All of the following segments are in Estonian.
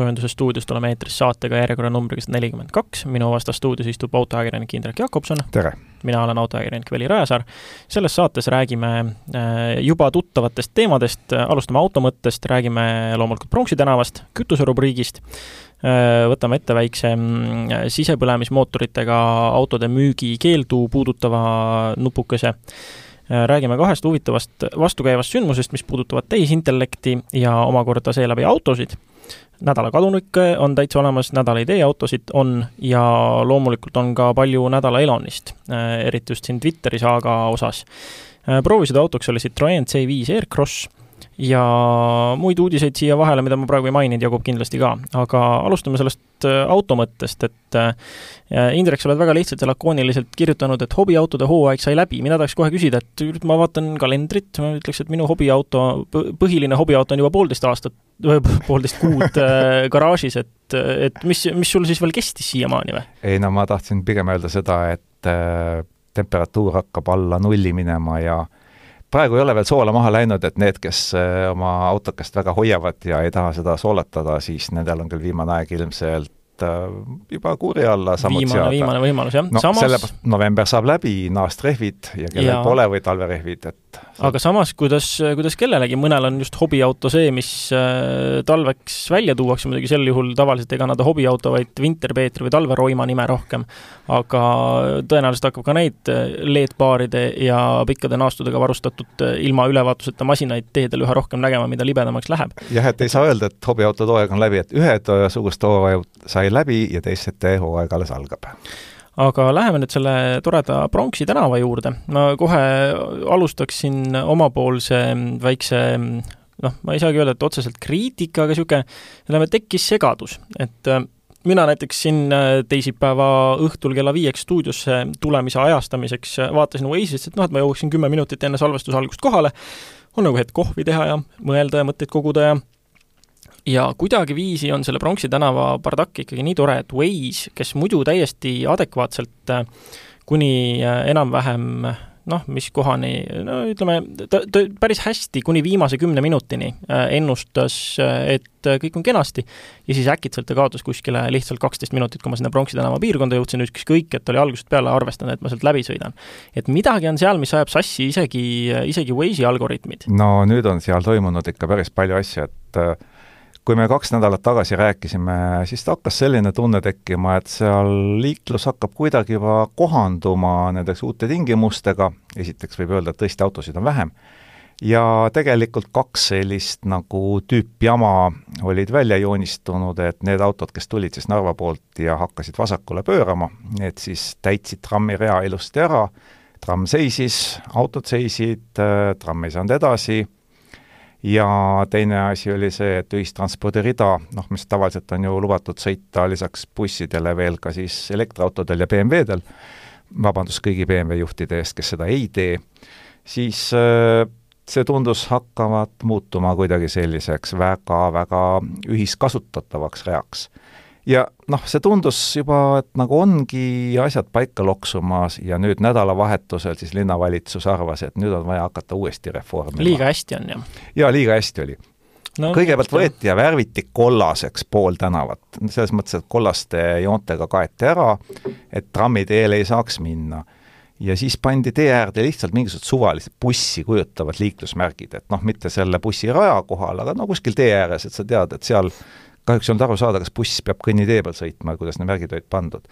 autosoojenduse stuudiost oleme eetris saatega järjekorranumbriga sada nelikümmend kaks, minu vastas stuudios istub autoajakirjanik Indrek Jakobson. tere! mina olen autoajakirjanik Veli Rajasaar. selles saates räägime äh, juba tuttavatest teemadest, alustame automõttest, räägime loomulikult Pronksi tänavast, kütuserubriigist, äh, võtame ette väikse mm, sisepõlemismootoritega autode müügi keeldu puudutava nupukese Äh, räägime kahest huvitavast vastukäivast sündmusest, mis puudutavad tehisintellekti ja omakorda seeläbi autosid. Nädala kadunikke on täitsa olemas, nädala ideeautosid on ja loomulikult on ka palju nädala elonist, äh, eriti just siin Twitteri saaga osas. Äh, proovisid autoks oli Citroen C5 Aircross ja muid uudiseid siia vahele, mida ma praegu ei maininud, jagub kindlasti ka, aga alustame sellest äh, auto mõttest, et Indrek, sa oled väga lihtsalt ja lakooniliselt kirjutanud, et hobiautode hooaeg sai läbi, mina tahaks kohe küsida, et ma vaatan kalendrit, ma ütleks, et minu hobiauto, põhiline hobiauto on juba poolteist aastat, poolteist kuud äh, garaažis, et, et mis, mis sul siis veel kestis siiamaani või? ei no ma tahtsin pigem öelda seda, et äh, temperatuur hakkab alla nulli minema ja praegu ei ole veel soola maha läinud, et need, kes äh, oma autokest väga hoiavad ja ei taha seda soolatada, siis nendel on küll viimane aeg ilmselt Äh, juba kuuri alla sammud viimane, seada. viimane võimalus, jah no samas... sellepärast november saab läbi, naastrehvid ja kellel ja. pole, või talverehvid, et aga samas, kuidas, kuidas kellelegi, mõnel on just hobiauto see, mis äh, talveks välja tuuakse, muidugi sel juhul tavaliselt ega nad hobiauto, vaid Winterpeetri või talveroima nime rohkem. aga tõenäoliselt hakkab ka neid äh, LED-baaride ja pikkade naastudega varustatud ilma ülevaatuseta masinaid teedel üha rohkem nägema, mida libedamaks läheb. jah, et ei saa öelda, et hobiautode hooaeg on läbi, et ühesugust hooaega sai läbi ja teiste hooaeg alles algab. Aga läheme nüüd selle toreda Pronksi tänava juurde. ma kohe alustaksin omapoolse väikse noh, ma ei saagi öelda, et otseselt kriitika, aga niisugune, ütleme, tekkis segadus, et äh, mina näiteks siin äh, teisipäeva õhtul kella viieks stuudiosse tulemise ajastamiseks äh, vaatasin Oasist, et noh, et ma jõuaksin kümme minutit enne salvestuse algust kohale, on nagu hetk kohvi teha ja mõelda ja mõtteid koguda ja ja kuidagiviisi on selle Pronksi tänava bardakk ikkagi nii tore, et Waze, kes muidu täiesti adekvaatselt äh, kuni äh, enam-vähem noh, mis kohani, no ütleme, ta, ta päris hästi kuni viimase kümne minutini äh, ennustas, et kõik on kenasti, ja siis äkitselt ta kaotas kuskile lihtsalt kaksteist minutit, kui ma sinna Pronksi tänava piirkonda jõudsin, ükskõik, et oli algusest peale arvestanud, et ma sealt läbi sõidan. et midagi on seal, mis ajab sassi isegi, isegi Waze'i algoritmid. no nüüd on seal toimunud ikka päris palju asju, et kui me kaks nädalat tagasi rääkisime, siis hakkas selline tunne tekkima, et seal liiklus hakkab kuidagi juba kohanduma nendeks uute tingimustega, esiteks võib öelda, et tõesti autosid on vähem, ja tegelikult kaks sellist nagu tüüpjama olid välja joonistunud, et need autod, kes tulid siis Narva poolt ja hakkasid vasakule pöörama, need siis täitsid trammirea ilusti ära, tramm seisis, autod seisid, tramm ei saanud edasi ja teine asi oli see, et ühistranspordirida, noh, mis tavaliselt on ju lubatud sõita lisaks bussidele veel ka siis elektriautodel ja BMW-del, vabandust kõigi BMW juhtide eest, kes seda ei tee, siis äh, see tundus hakkavat muutuma kuidagi selliseks väga-väga ühiskasutatavaks reaks ja noh, see tundus juba, et nagu ongi asjad paika loksumas ja nüüd nädalavahetusel siis linnavalitsus arvas, et nüüd on vaja hakata uuesti reformima. liiga hästi on, jah? jaa, liiga hästi oli no,. kõigepealt võeti ja värviti kollaseks pool tänavat, selles mõttes, et kollaste joontega kaeti ära, et trammiteel ei saaks minna ja siis pandi tee äärde lihtsalt mingisugused suvalised bussi kujutavad liiklusmärgid, et noh, mitte selle bussiraja kohal, aga no kuskil tee ääres, et sa tead, et seal kahjuks ei olnud aru saada, kas buss peab kõnnitee peal sõitma, kuidas need märgid olid pandud.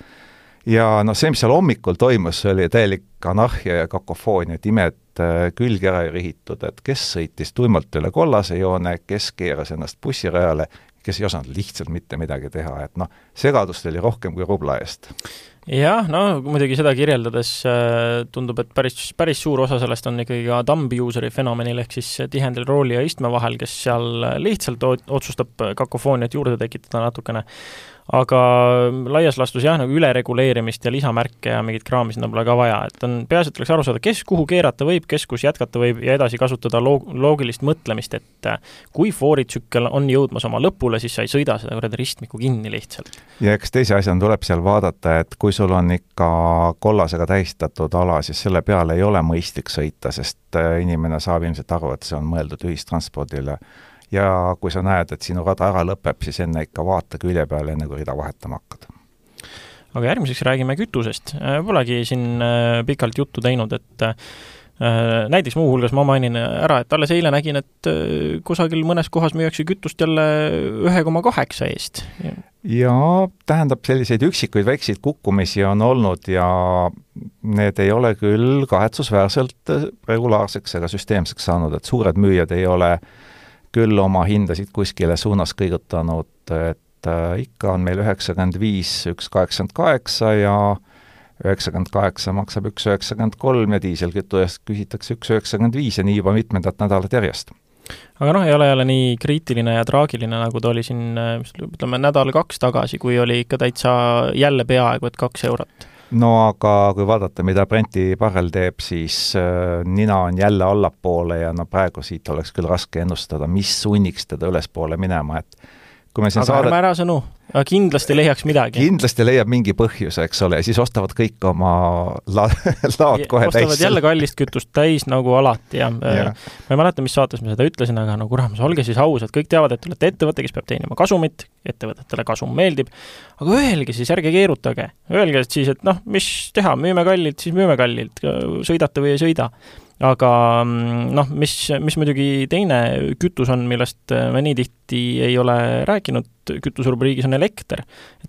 ja noh, see, mis seal hommikul toimus, see oli täielik anarhia ja kakofoonia, et imed äh, külge ära ei rihitud, et kes sõitis tuimalt üle kollase joone, kes keeras ennast bussirajale, kes ei osanud lihtsalt mitte midagi teha, et noh, segadust oli rohkem kui rubla eest jah, no muidugi seda kirjeldades äh, tundub, et päris, päris suur osa sellest on ikkagi ka thumb user'i fenomenil, ehk siis tihendel rooli ja istme vahel, kes seal lihtsalt otsustab kakofooniat juurde tekitada natukene aga laias laastus jah, nagu ülereguleerimist ja lisamärke ja mingit kraami sinna pole ka vaja, et on, peaasi, et oleks aru saada, kes kuhu keerata võib, kes kus jätkata võib ja edasi kasutada loog-, loogilist mõtlemist, et äh, kui fooritsükkel on jõudmas oma lõpule, siis sa ei sõida seda kuradi ristmikku kinni lihtsalt. ja eks teise asjana tuleb seal vaadata, et kui sul on ikka kollasega tähistatud ala, siis selle peale ei ole mõistlik sõita, sest äh, inimene saab ilmselt aru, et see on mõeldud ühistranspordile ja kui sa näed, et sinu rada ära lõpeb, siis enne ikka vaata külje peale, enne kui rida vahetama hakkad. aga järgmiseks räägime kütusest. Polegi siin pikalt juttu teinud, et Äh, näiteks muuhulgas ma mainin ära, et alles eile nägin, et äh, kusagil mõnes kohas müüakse kütust jälle ühe koma kaheksa eest. jaa, tähendab, selliseid üksikuid väikseid kukkumisi on olnud ja need ei ole küll kahetsusväärselt regulaarseks ega süsteemseks saanud, et suured müüjad ei ole küll oma hindasid kuskile suunas kõigutanud, et äh, ikka on meil üheksakümmend viis, üks kaheksakümmend kaheksa ja üheksakümmend kaheksa maksab üks üheksakümmend kolm ja diiselkütu eest küsitakse üks üheksakümmend viis ja nii juba mitmendat nädalat järjest. aga noh, ei ole jälle nii kriitiline ja traagiline, nagu ta oli siin ütleme, nädal-kaks tagasi, kui oli ikka täitsa jälle peaaegu et kaks eurot no aga kui vaadata, mida Brenti barrel teeb, siis äh, nina on jälle allapoole ja no praegu siit oleks küll raske ennustada, mis sunniks teda ülespoole minema, et kui me siin aga saadet... ärme ära sõnu, kindlasti leiaks midagi. kindlasti leiab mingi põhjuse, eks ole, ja siis ostavad kõik oma la-, laod kohe ostavad täis. ostavad jälle kallist kütust täis nagu alati ja, ja. ma ei mäleta, mis saates ma seda ütlesin, aga no kuramus, olge siis ausad, kõik teavad, et te olete ettevõte, kes peab teenima kasumit, ettevõtetele kasum meeldib, aga öelge siis, ärge keerutage, öelge siis, et noh, mis teha, müüme kallilt, siis müüme kallilt, sõidate või ei sõida aga mm, noh, mis, mis muidugi teine kütus on, millest me nii tihti ei ole rääkinud kütuserubriigis, on elekter.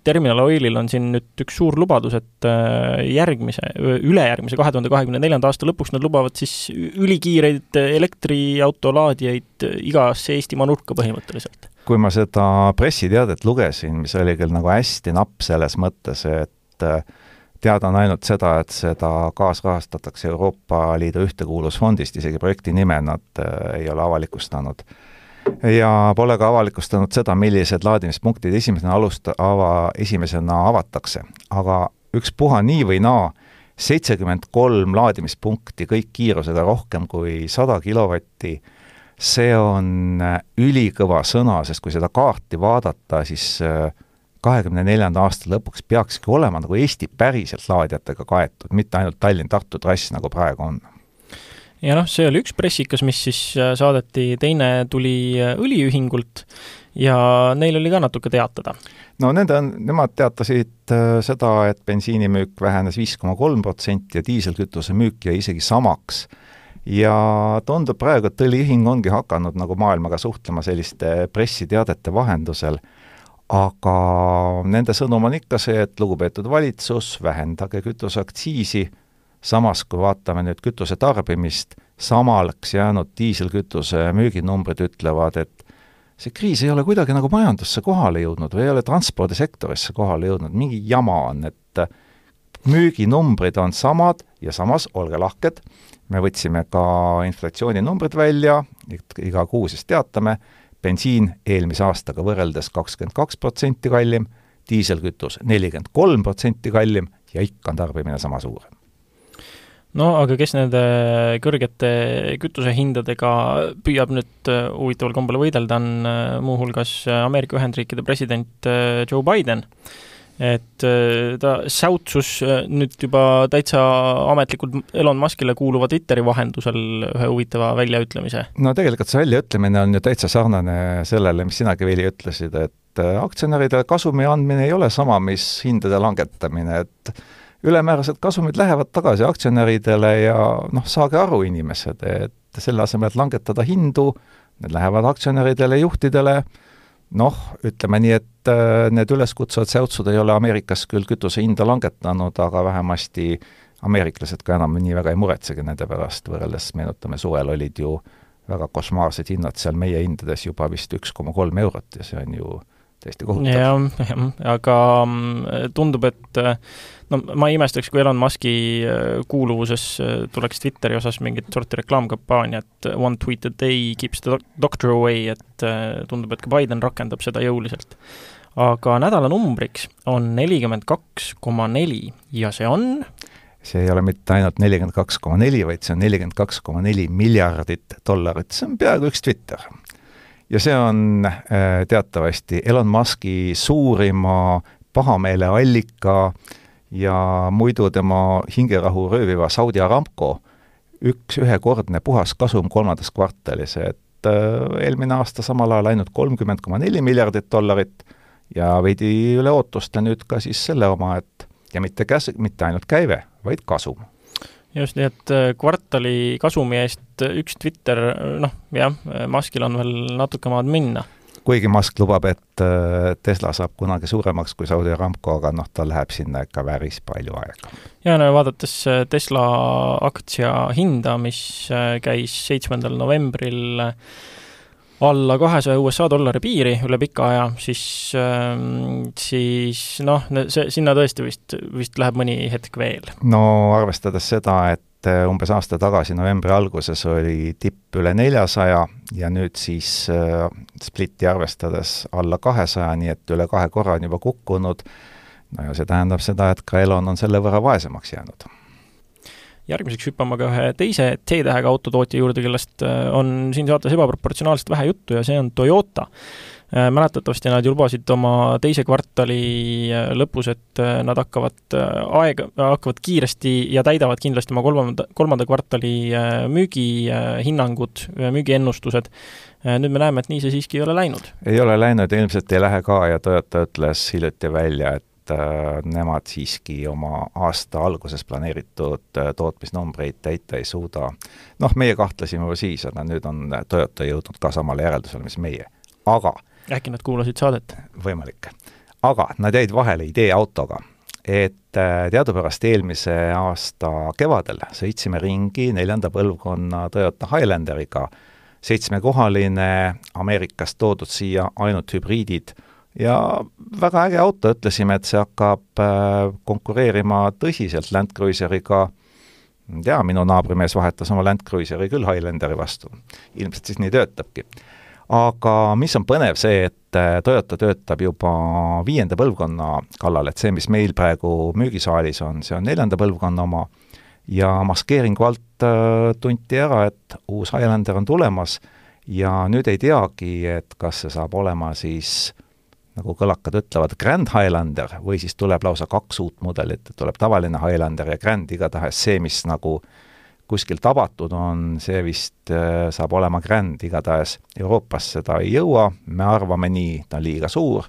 Terminal Oilil on siin nüüd üks suur lubadus, et äh, järgmise, ülejärgmise, kahe tuhande kahekümne neljanda aasta lõpuks nad lubavad siis ülikiireid elektriauto laadijaid igasse Eestimaa nurka põhimõtteliselt. kui ma seda pressiteadet lugesin, mis oli küll nagu hästi napp selles mõttes, et äh, teada on ainult seda, et seda kaasrahastatakse Euroopa Liidu ühtekuuluvusfondist, isegi projekti nime nad äh, ei ole avalikustanud. ja pole ka avalikustanud seda, millised laadimispunktid esimesena alust-, ava, esimesena avatakse. aga ükspuha nii või naa, seitsekümmend kolm laadimispunkti, kõik kiirusega rohkem kui sada kilovatti, see on äh, ülikõva sõna, sest kui seda kaarti vaadata, siis äh, kahekümne neljanda aasta lõpuks peakski olema nagu Eesti päriselt laadijatega kaetud, mitte ainult Tallinn-Tartu trass, nagu praegu on. ja noh, see oli üks pressikas, mis siis äh, saadeti, teine tuli äh, õliühingult ja neil oli ka natuke teatada. no nende on, nemad teatasid äh, seda, et bensiinimüük vähenes viis koma kolm protsenti ja diiselkütuse müük jäi isegi samaks ja tundub praegu, et õliühing ongi hakanud nagu maailmaga suhtlema selliste pressiteadete vahendusel aga nende sõnum on ikka see, et lugupeetud valitsus, vähendage kütuseaktsiisi, samas kui vaatame nüüd kütuse tarbimist, samaks jäänud diiselkütuse müüginumbrid ütlevad, et see kriis ei ole kuidagi nagu majandusse kohale jõudnud või ei ole transpordisektorisse kohale jõudnud, mingi jama on, et müüginumbrid on samad ja samas, olge lahked, me võtsime ka inflatsiooninumbrid välja, iga kuu siis teatame, bensiin eelmise aastaga võrreldes kakskümmend kaks protsenti kallim, diiselkütus nelikümmend kolm protsenti kallim ja ikka on tarbimine sama suur. no aga kes nende kõrgete kütusehindadega püüab nüüd äh, huvitaval kombel võidelda, on äh, muuhulgas Ameerika Ühendriikide president äh, Joe Biden et äh, ta säutsus äh, nüüd juba täitsa ametlikult Elon Muskile kuuluva Twitteri vahendusel ühe huvitava väljaütlemise. no tegelikult see väljaütlemine on ju täitsa sarnane sellele, mis sinagi, Vili, ütlesid, et äh, aktsionäridele kasumi andmine ei ole sama, mis hindade langetamine, et ülemäärased kasumid lähevad tagasi aktsionäridele ja noh, saage aru, inimesed, et selle asemel, et langetada hindu, need lähevad aktsionäridele, juhtidele, noh, ütleme nii, et äh, need üleskutsuvad säutsud ei ole Ameerikas küll kütuse hinda langetanud, aga vähemasti ameeriklased ka enam nii väga ei muretsegi nende pärast, võrreldes meenutame, suvel olid ju väga košmaarsed hinnad seal meie hindades juba vist üks koma kolm eurot ja see on ju täiesti kohutav. jah, jah, aga mm, tundub, et no ma ei imestaks, kui Elon Muski äh, kuuluvuses äh, tuleks Twitteri osas mingit sorti reklaamkampaaniat One tweet a day keeps the doctor away, et äh, tundub, et ka Biden rakendab seda jõuliselt. aga nädala numbriks on nelikümmend kaks koma neli ja see on? See ei ole mitte ainult nelikümmend kaks koma neli, vaid see on nelikümmend kaks koma neli miljardit dollarit, see on peaaegu üks Twitter. Ja see on teatavasti Elon Muski suurima pahameele allika ja muidu tema hingerahu rööviva Saudi Aramco üks ühekordne puhaskasum kolmandas kvartalis, et eelmine aasta samal ajal ainult kolmkümmend koma neli miljardit dollarit ja veidi üle ootuste nüüd ka siis selle oma, et ja mitte käs-, mitte ainult käive, vaid kasum. Just, nii et kvartali kasumi eest üks Twitter, noh jah, Muskil on veel natuke maad minna kuigi Musk lubab, et äh, Tesla saab kunagi suuremaks kui Saudi Aramco, aga noh, tal läheb sinna ikka päris palju aega. ja no vaadates äh, Tesla aktsia hinda, mis äh, käis seitsmendal novembril alla kahesaja USA dollari piiri üle pika aja, siis, ähm, siis noh, see, sinna tõesti vist, vist läheb mõni hetk veel. no arvestades seda, et et äh, umbes aasta tagasi novembri alguses oli tipp üle neljasaja ja nüüd siis äh, splitti arvestades alla kahesaja, nii et üle kahe korra on juba kukkunud, no ja see tähendab seda, et ka Elon on selle võrra vaesemaks jäänud. Järgmiseks hüppame ka ühe teise T-tähega autotootja juurde, kellest äh, on siin saates ebaproportsionaalselt vähe juttu ja see on Toyota mäletatavasti nad lubasid oma teise kvartali äh, lõpus, et äh, nad hakkavad aega, hakkavad kiiresti ja täidavad kindlasti oma kolmanda, kolmanda kvartali müügihinnangud, müügiennustused. nüüd me näeme, et nii see siiski ei ole läinud. ei ole läinud ja ilmselt ei lähe ka ja Toyota ütles hiljuti välja, et nemad siiski oma aasta alguses planeeritud tootmisnumbreid täita ei suuda. noh, meie kahtlesime juba siis, aga nüüd on Toyota jõudnud ka samale järeldusele, mis meie. aga äkki nad kuulasid saadet? võimalik. aga nad jäid vahele ideeautoga, et äh, teadupärast eelmise aasta kevadel sõitsime ringi neljanda põlvkonna Toyota Highlanderiga, seitsmekohaline, Ameerikast toodud siia ainult hübriidid ja väga äge auto, ütlesime, et see hakkab äh, konkureerima tõsiselt Land Cruiseriga, ma ei tea, minu naabrimees vahetas oma Land Cruiseri küll Highlanderi vastu. ilmselt siis nii töötabki aga mis on põnev, see, et äh, Toyota töötab juba viienda põlvkonna kallal, et see, mis meil praegu müügisaalis on, see on neljanda põlvkonna oma, ja maskeeringu alt äh, tunti ära, et uus Highlander on tulemas. Ja nüüd ei teagi, et kas see saab olema siis nagu kõlakad ütlevad, Grand Highlander või siis tuleb lausa kaks uut mudelit, et tuleb tavaline Highlander ja Grand, igatahes see, mis nagu äh, kuskil tabatud on, see vist äh, saab olema Grand, igatahes Euroopas seda ei jõua, me arvame nii, ta on liiga suur,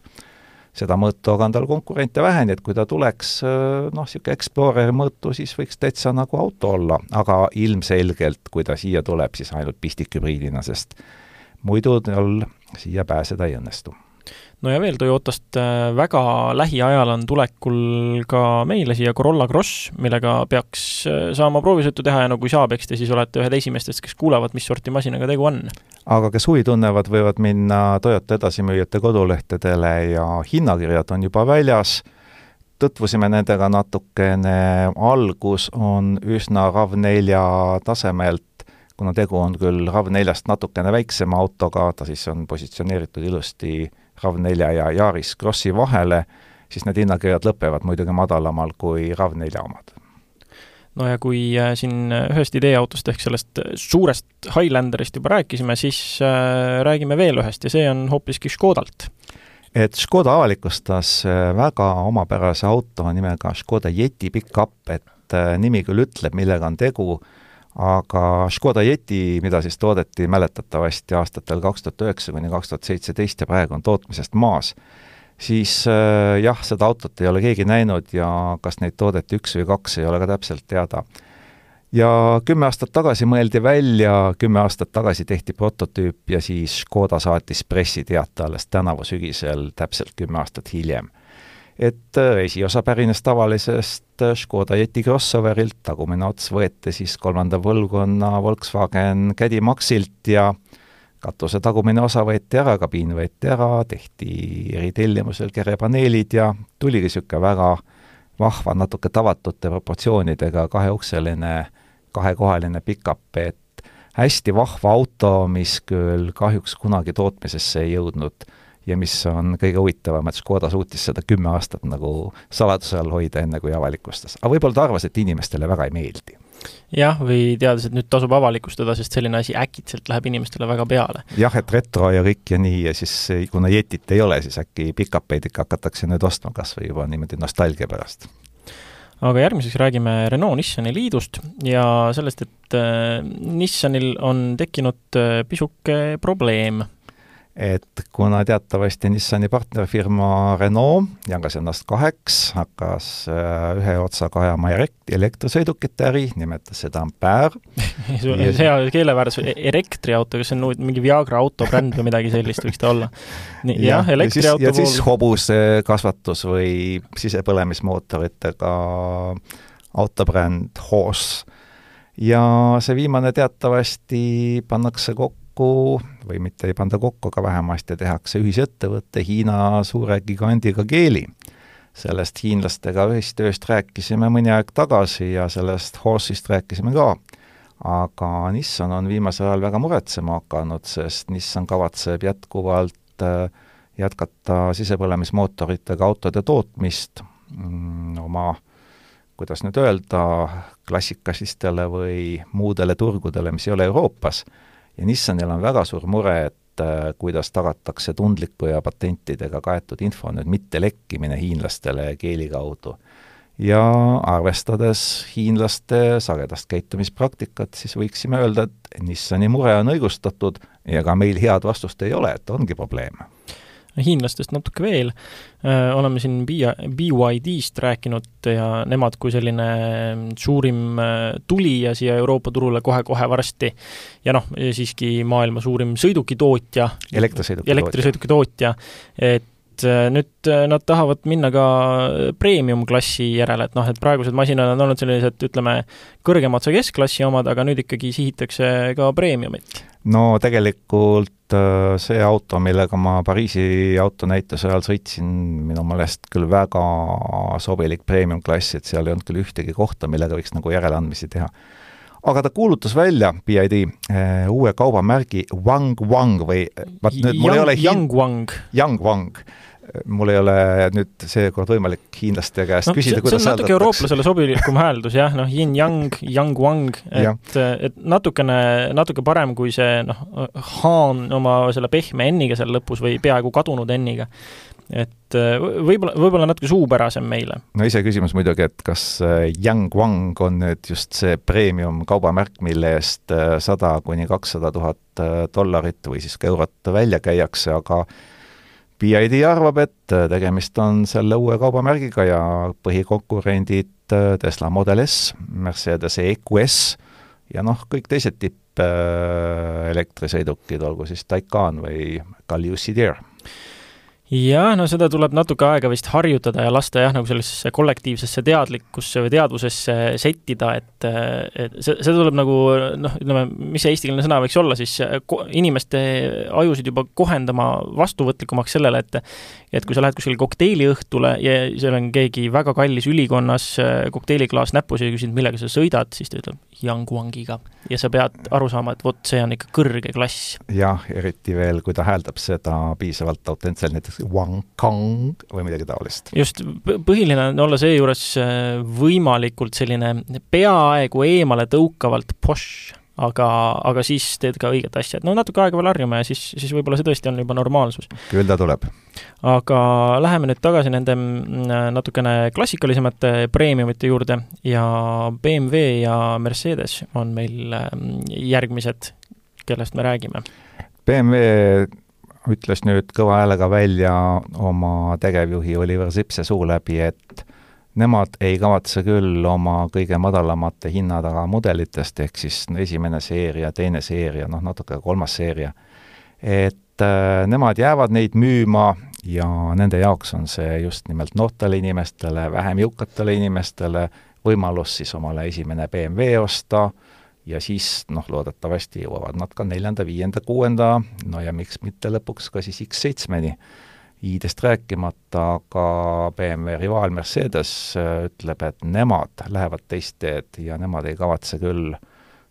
seda mõõtu aga on tal konkurente vähe, nii et kui ta tuleks äh, noh, niisugune Exploreri mõõtu, siis võiks täitsa nagu auto olla, aga ilmselgelt, kui ta siia tuleb, siis ainult pistikhübriidina, sest muidu tal siia pääseda ei õnnestu no ja veel Toyotast äh, väga lähiajal on tulekul ka meile siia Corolla Cross, millega peaks äh, saama proovisõitu teha ja no kui saab, eks te siis olete ühed esimestest, kes kuulevad, mis sorti masinaga tegu on. aga kes huvi tunnevad, võivad minna Toyota edasimüüjate kodulehtedele ja hinnakirjad on juba väljas, tutvusime nendega natukene, algus on üsna RAV4 tasemelt, kuna tegu on küll RAV4-st natukene väiksema autoga, ta siis on positsioneeritud ilusti RAV4 ja Yaris Krossi vahele, siis need hinnakirjad lõpevad muidugi madalamal kui RAV4 omad no ja kui äh, siin ühest ideeautost ehk sellest suurest Highlanderist juba rääkisime, siis äh, räägime veel ühest ja see on hoopiski Škodalt. et Škoda avalikustas äh, väga omapärase auto nimega Škoda Yeti pickup, et nimi küll ütleb, millega on tegu, aga Škoda Yeti, mida siis toodeti mäletatavasti aastatel kaks tuhat üheksa kuni kaks tuhat seitseteist ja praegu on tootmisest maas, siis äh, jah, seda autot ei ole keegi näinud ja kas neid toodeti üks või kaks, ei ole ka täpselt teada. ja kümme aastat tagasi mõeldi välja, kümme aastat tagasi tehti prototüüp ja siis Škoda saatis pressiteate alles tänavu sügisel, täpselt kümme aastat hiljem et äh, esiosa pärines tavalisest äh, Škoda Yeti Crossoverilt, tagumine ots võeti siis kolmanda põlvkonna Volkswagen Caddy Maxilt ja katuse tagumine osa võeti ära, kabiin võeti ära, tehti eritellimusel kerepaneelid ja tuligi niisugune väga vahva, natuke tavatute proportsioonidega kaheukseline, kahekohaline pickup, et hästi vahva auto, mis küll kahjuks kunagi tootmisesse ei jõudnud ja mis on kõige huvitavam, et Škoda suutis seda kümme aastat nagu saladuse all hoida, enne kui avalikustas. aga võib-olla ta arvas, et inimestele väga ei meeldi. jah, või teades, et nüüd tasub avalikustada, sest selline asi äkitselt läheb inimestele väga peale. jah, et retro ja kõik ja nii ja siis kuna Jetit ei ole, siis äkki pikapeid ikka hakatakse nüüd ostma kas või juba niimoodi nostalgia pärast aga järgmiseks räägime Renault-Nissani liidust ja sellest, et äh, Nissanil on tekkinud äh, pisuke probleem et kuna teatavasti Nissani partnerfirma Renault jagas ennast kaheks, hakkas äh, ühe otsaga ajama elektrisõidukite äri, nimetas seda Ampere on hea keeleväärdus, e-, elektriauto, kas see on mingi Viagra autobränd või midagi sellist võiks ta olla? jah, elektriauto ja siis, ja siis hobusekasvatus või sisepõlemismootoritega autobränd Horse. ja see viimane teatavasti pannakse kokku kokku või mitte ei panda kokku, aga vähemasti tehakse ühisettevõte Hiina suure gigandiga Geely. sellest hiinlastega ühistööst rääkisime mõni aeg tagasi ja sellest Horse'ist rääkisime ka. aga Nissan on viimasel ajal väga muretsema hakanud, sest Nissan kavatseb jätkuvalt äh, jätkata sisepõlemismootoritega autode tootmist mm, oma kuidas nüüd öelda, klassikalistele või muudele turgudele, mis ei ole Euroopas ja Nissanil on väga suur mure, et äh, kuidas tagatakse tundliku ja patentidega kaetud info nüüd mitte lekkimine hiinlastele keeli kaudu. ja arvestades hiinlaste sagedast käitumispraktikat, siis võiksime öelda, et Nissani mure on õigustatud ja ka meil head vastust ei ole, et ongi probleem hiinlastest natuke veel, äh, oleme siin BYD-st rääkinud ja nemad kui selline suurim äh, tulija siia Euroopa turule kohe-kohe varsti. Ja noh, siiski maailma suurim sõidukitootja, elektrisõiduki elektrisõiduki tootja, et äh, nüüd nad tahavad minna ka premium-klassi järele, et noh, et praegused masinad on olnud sellised, ütleme, kõrgema otsa keskklassi omad, aga nüüd ikkagi sihitakse ka premiumit. no tegelikult Äh, see auto, millega ma Pariisi autonäituse ajal sõitsin, minu meelest küll väga sobilik premium-klass, et seal ei olnud küll ühtegi kohta, millega võiks nagu järeleandmisi teha. aga ta kuulutas välja, BID, äh, uue kaubamärgi Wang Wang või vaat nüüd mul ei ole Yang Wang. Yang Wang mul ei ole nüüd seekord võimalik hiinlaste käest no, küsida, kuidas see on natuke eurooplasele sobilikum hääldus jah, noh, yin-yang, yang-wang, et, et natukene, natuke parem kui see noh, Han oma selle pehme N-iga seal lõpus või peaaegu kadunud N-iga. et võib-olla, võib-olla natuke suupärasem meile. no iseküsimus muidugi, et kas äh, Yang Wang on nüüd just see premium kaubamärk, mille eest äh, sada kuni kakssada tuhat dollarit või siis ka eurot välja käiakse, aga BID arvab, et äh, tegemist on selle uue kaubamärgiga ja põhikonkurendid äh, Tesla Model S, Mercedes EQS ja noh, kõik teised tipp äh, olgu siis Taycan või ka Lucid Air jah, no seda tuleb natuke aega vist harjutada ja lasta jah, nagu sellisesse kollektiivsesse teadlikkusse või teadvusesse settida, et, et see, see tuleb nagu noh, ütleme, mis see eestikeelne sõna võiks olla siis, inimeste ajusid juba kohendama vastuvõtlikumaks sellele, et et kui sa lähed kuskile kokteiliõhtule ja seal on keegi väga kallis ülikonnas kokteiliklaas näpus ja küsid, millega sa sõidad, siis ta ütleb Yangwangiga. ja sa pead aru saama, et vot see on ikka kõrge klass. jah, eriti veel, kui ta hääldab seda piisavalt autentselt, näiteks Wang Kang või midagi taolist. just, põhiline on olla seejuures äh, võimalikult selline peaaegu eemale tõukavalt pošš, aga, aga siis teed ka õiget asja, et no natuke aega veel harjume ja siis, siis võib-olla see tõesti on juba normaalsus. küll ta tuleb. aga läheme nüüd tagasi nende mm, natukene klassikalisemate premiumite juurde ja BMW ja Mercedes on meil mm, järgmised, kellest me räägime. BMW ütles nüüd kõva häälega välja oma tegevjuhi Oliver Sipse suu läbi, et nemad ei kavatse küll oma kõige madalamate hinnataga mudelitest, ehk siis esimene seeria, teine seeria, noh natuke kolmas seeria, et äh, nemad jäävad neid müüma ja nende jaoks on see just nimelt noortele inimestele, vähem jõukatele inimestele võimalus siis omale esimene BMW osta ja siis noh, loodetavasti jõuavad nad ka neljanda, viienda, kuuenda, no ja miks mitte lõpuks ka siis X7-ni. I-dest rääkimata, aga BMW rivaal Mercedes äh, ütleb, et nemad lähevad teist teed ja nemad ei kavatse küll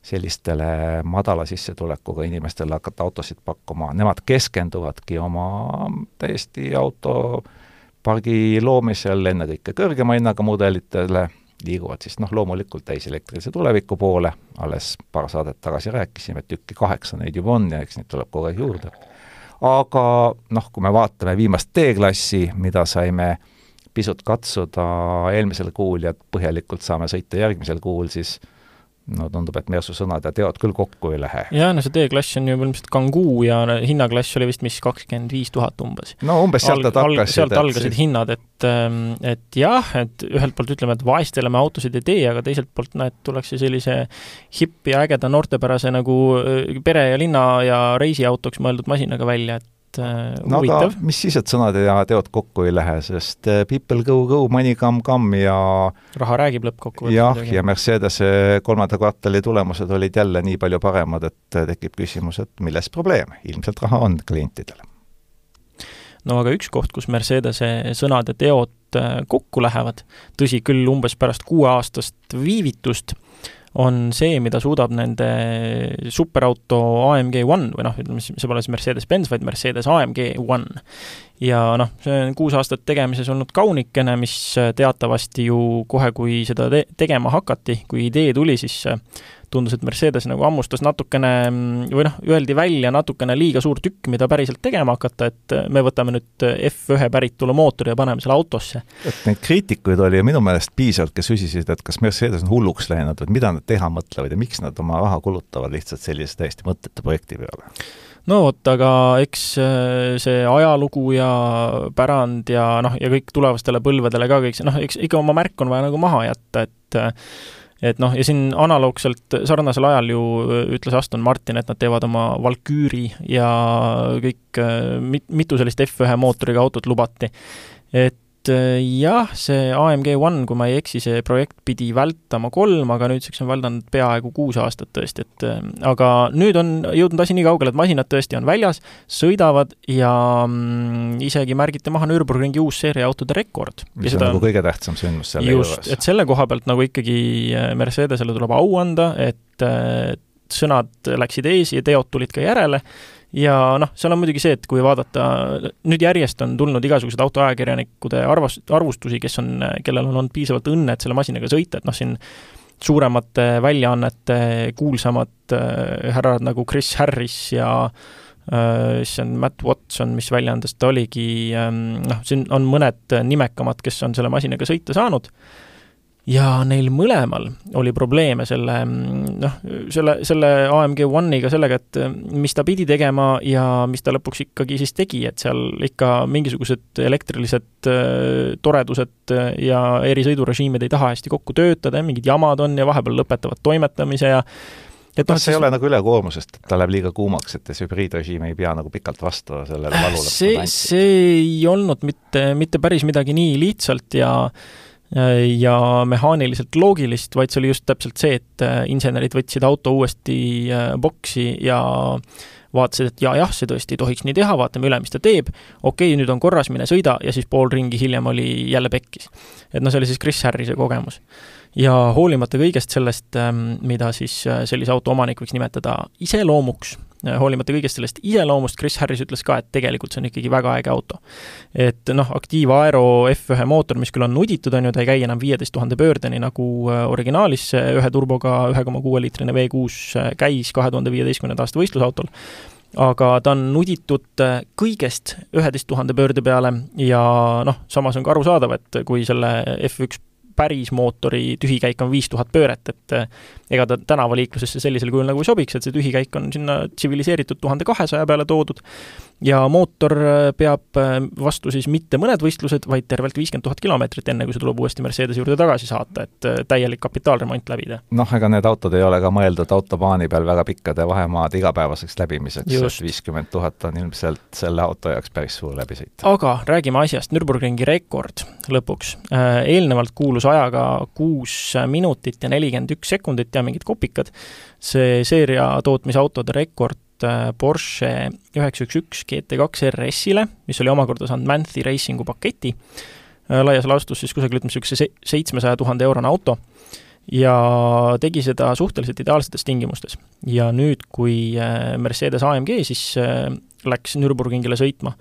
sellistele madala sissetulekuga inimestele hakata autosid pakkuma, nemad keskenduvadki oma täiesti autopargi loomisel ennekõike kõrgema hinnaga mudelitele liiguvad siis noh, loomulikult täiselektrilise tuleviku poole, alles paar saadet tagasi rääkisime, et tükki kaheksa neid juba on ja eks neid tuleb kogu aeg juurde. Aga noh, kui me vaatame viimast D-klassi, mida saime pisut katsuda eelmisel kuul ja põhjalikult saame sõita järgmisel kuul, siis no tundub, et Mersu sõnad ja teod küll kokku ei lähe. jaa, no see D-klass on ju põhimõtteliselt Kangoo ja hinnaklass oli vist mis kakskümmend viis tuhat umbes. no umbes sealt nad hakkasid. sealt algasid siis... hinnad, et, ähm, et jah, et ühelt poolt ütleme, et vaestele me autosid ei tee, aga teiselt poolt näed, tullakse sellise hipp ja ägeda noortepärase nagu äh, pere ja linna ja reisiautoks mõeldud masinaga välja, et äh, no huvitav. mis siis, et sõnad ja teod kokku ei lähe, sest äh, people go go, money come come ja raha räägib lõppkokkuvõttes. jah, ja Mercedese kolmanda kvartali tulemused olid jälle nii palju paremad, et äh, tekib küsimus, et milles probleem, ilmselt raha on klientidel. no aga üks koht, kus Mercedese sõnad ja teod kokku lähevad, tõsi küll, umbes pärast kuueaastast viivitust, on see, mida suudab nende superauto AMG One või noh, ütleme see pole siis Mercedes-Benz, vaid Mercedes AMG One. Ja noh, see on kuus aastat tegemises olnud kaunikene, mis teatavasti ju kohe, kui seda te tegema hakati, kui idee tuli, siis tundus, et Mercedes nagu hammustas natukene või noh, öeldi välja natukene liiga suur tükk, mida päriselt tegema hakata, et me võtame nüüd F1 päritolu mootori ja paneme selle autosse. et neid kriitikuid oli minu meelest piisavalt, kes küsisid, et kas Mercedes on hulluks läinud või mida nad teha mõtlevad ja miks nad oma raha kulutavad lihtsalt sellise täiesti mõttetu projekti peale no vot, aga eks äh, see ajalugu ja pärand ja noh, ja kõik tulevastele põlvedele ka kõik see, noh, eks ikka oma märk on vaja nagu maha jätta, et et noh, ja siin analoogselt sarnasel ajal ju ütles Aston Martin, et nad teevad oma Valküüri ja kõik mit-, mitu sellist F1 mootoriga autot lubati. et jah, see AMG One, kui ma ei eksi, see projekt pidi vältama kolm, aga nüüdseks on väldanud peaaegu kuus aastat tõesti, et aga nüüd on jõudnud asi nii kaugele, et masinad tõesti on väljas, sõidavad ja mm, isegi märgiti maha Nürburgringi uus seeriaautode rekord. mis on nagu kõige tähtsam sündmus selle just, juures. et selle koha pealt nagu ikkagi Mercedesele tuleb au anda, et sõnad läksid ees ja teod tulid ka järele ja noh, seal on muidugi see, et kui vaadata, nüüd järjest on tulnud igasuguseid autoajakirjanikude arvas-, arvustusi, kes on, kellel on olnud piisavalt õnne, et selle masinaga sõita, et noh, siin suuremate väljaannete kuulsamad äh, härrad nagu Chris Harris ja äh, siis on Matt Watson, mis väljaandes ta oligi ähm,, noh, siin on mõned nimekamad, kes on selle masinaga sõita saanud ja neil mõlemal oli probleeme selle noh, selle, selle AMG One'iga sellega, et mis ta pidi tegema ja mis ta lõpuks ikkagi siis tegi, et seal ikka mingisugused elektrilised äh, toredused ja erisõidurežiimid ei taha hästi kokku töötada ja mingid jamad on ja vahepeal lõpetavad toimetamise ja et noh, see ei ole nagu ülekoormusest, et ta läheb liiga kuumaks, et see hübriidrežiim ei pea nagu pikalt vastu sellele valule. see, see ei olnud mitte, mitte päris midagi nii lihtsalt ja ja mehaaniliselt loogilist, vaid see oli just täpselt see, et äh, insenerid võtsid auto uuesti äh, boksi ja vaatasid, et jaa-jah, see tõesti ei tohiks nii teha, vaatame üle, mis ta teeb, okei okay,, nüüd on korras, mine sõida, ja siis pool ringi hiljem oli jälle pekkis. et noh, see oli siis Chris Harrise kogemus. ja hoolimata kõigest sellest, ähm, mida siis äh, sellise auto omanik võiks nimetada iseloomuks, hoolimata kõigest sellest iseloomust, Chris Harris ütles ka, et tegelikult see on ikkagi väga äge auto. et noh, Active Aero F1 mootor, mis küll on nuditud, on ju, ta ei käi enam viieteist tuhande pöördeni, nagu äh, originaalis ühe turboga ühe koma kuue liitrine V6 äh, käis kahe tuhande viieteistkümnenda aasta võistlusautol, aga ta on nuditud äh, kõigest üheteist tuhande pöörde peale ja noh, samas on ka arusaadav, et kui selle F1 päris mootori tühikäik on viis tuhat pööret, et eh, ega ta tänavaliiklusesse sellisel kujul nagu ei sobiks, et see tühikäik on sinna tsiviliseeritud tuhande kahesaja peale toodud ja mootor eh, peab eh, vastu siis mitte mõned võistlused, vaid tervelt viiskümmend tuhat kilomeetrit, enne kui see tuleb uuesti Mercedese juurde tagasi saata, et täielik kapitaalremont läbida. noh, ega need autod ei ole ka mõeldud autobaani peal väga pikkade vahemaade igapäevaseks läbimiseks, et viiskümmend tuhat on ilmselt selle auto jaoks päris suur läbisõit. aga räägime asjast, Nürburgringi rekord lõpuks. Eelnevalt kuulus ajaga kuus minutit ja nelikümmend üks sekundit ja mingid kopikad. see seeria tootmisautode rekord äh, Porsche üheksa üks üks GT2 RS-ile, mis oli omakorda saanud Manthi Racingu paketi, äh, laias laastus siis kusagil ütleme, niisuguse seitsmesaja tuhande eurone auto, ja tegi seda suhteliselt ideaalsetes tingimustes. ja nüüd, kui äh, Mercedes AMG siis läks Nürburgringile sõitma,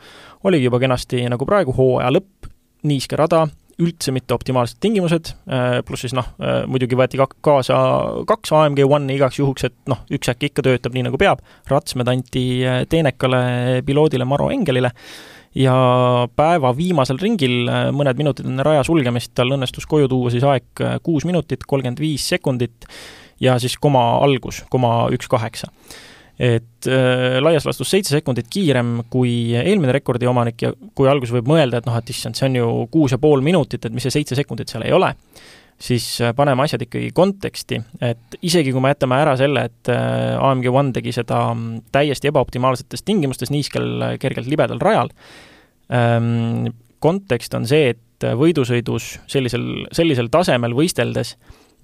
oligi juba kenasti nagu praegu hooaja lõpp, niiske rada, üldse mitte optimaalsed tingimused, äh, pluss siis noh, äh, muidugi võeti ka kaasa kaks AMG One'i igaks juhuks, et noh, üks äkki ikka töötab nii, nagu peab, ratsmed anti äh, teenekale piloodile Maro Engelile ja päeva viimasel ringil, mõned minutid enne raja sulgemist, tal õnnestus koju tuua siis aeg kuus minutit, kolmkümmend viis sekundit ja siis koma algus, koma üks kaheksa et äh, laias laastus seitse sekundit kiirem kui eelmine rekordi omanik ja kui alguses võib mõelda, et noh, et issand, see on ju kuus ja pool minutit, et mis see seitse sekundit seal ei ole, siis äh, paneme asjad ikkagi konteksti, et isegi kui me jätame ära selle, et äh, AMG One tegi seda mm, täiesti ebaoptimaalsetes tingimustes, niiskel kergelt libedal rajal ähm,, kontekst on see, et võidusõidus sellisel, sellisel tasemel võisteldes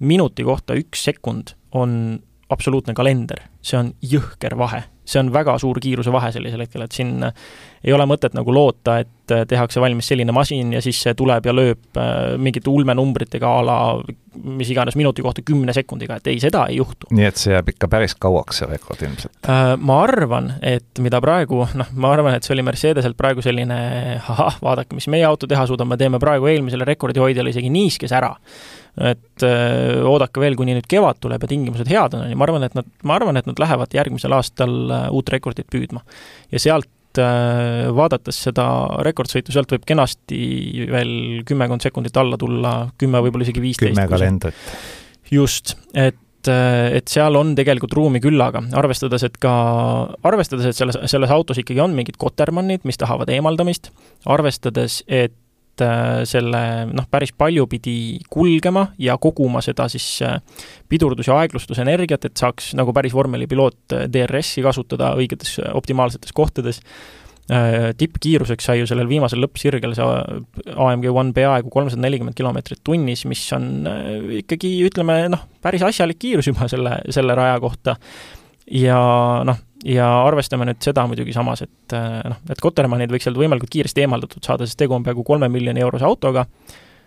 minuti kohta üks sekund on absoluutne kalender, see on jõhker vahe. see on väga suur kiiruse vahe sellisel hetkel, et siin ei ole mõtet nagu loota, et tehakse valmis selline masin ja siis see tuleb ja lööb äh, mingite ulmenumbritega a la mis iganes minuti kohta kümne sekundiga, et ei, seda ei juhtu. nii et see jääb ikka päris kauaks, see rekord ilmselt? Äh, ma arvan, et mida praegu, noh, ma arvan, et see oli Mercedeselt praegu selline ahah, vaadake, mis meie auto teha suudab, me teeme praegu eelmisele rekordihoidjale isegi niiskes ära et öö, äh, oodake veel, kuni nüüd kevad tuleb ja tingimused head on, on ju, ma arvan, et nad, ma arvan, et nad lähevad järgmisel aastal äh, uut rekordit püüdma. ja sealt äh, vaadates seda rekordsõitu, sealt võib kenasti veel kümmekond sekundit alla tulla, kümme, võib-olla isegi viisteist. kümme kalendrit. just, et et seal on tegelikult ruumi küllaga, arvestades, et ka, arvestades, et selles, selles autos ikkagi on mingid kotermannid, mis tahavad eemaldamist, arvestades, et Äh, selle noh, päris palju pidi kulgema ja koguma seda siis äh, pidurdus- ja aeglustusenergiat, et saaks nagu päris vormelipiloot äh, DRS-i kasutada õigetes optimaalsetes kohtades. tippkiiruseks sai ju sellel viimasel lõppsirgel see AMG One peaaegu kolmsada nelikümmend kilomeetrit tunnis, mis on ikkagi ütleme noh, päris asjalik kiirus juba selle, selle raja kohta. ja noh, ja arvestame nüüd seda muidugi samas, et äh, noh, et Kotermannid võiks sealt võimalikult kiiresti eemaldatud saada, sest tegu on peaaegu kolme miljoni eurose autoga,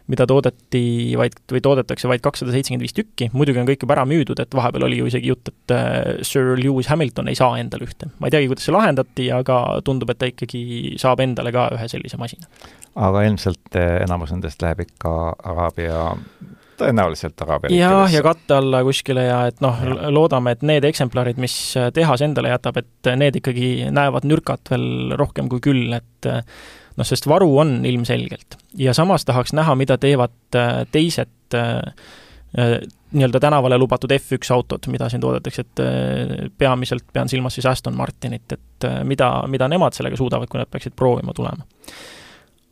mida toodeti vaid, või toodetakse vaid kakssada seitsekümmend viis tükki, muidugi on kõik juba ära müüdud, et vahepeal oli ju isegi jutt, et äh, Sir Lewis Hamilton ei saa endale ühte. ma ei teagi, kuidas see lahendati, aga tundub, et ta ikkagi saab endale ka ühe sellise masina. aga ilmselt äh, enamus nendest läheb ikka Araabia tõenäoliselt araabia jah, ja katte alla kuskile ja et noh, loodame, et need eksemplarid, mis tehas endale jätab, et need ikkagi näevad nürkat veel rohkem kui küll, et noh, sest varu on ilmselgelt. ja samas tahaks näha, mida teevad teised nii-öelda tänavale lubatud F1 autod, mida siin toodetakse, et peamiselt pean silmas siis Aston Martinit, et mida, mida nemad sellega suudavad, kui nad peaksid proovima tulema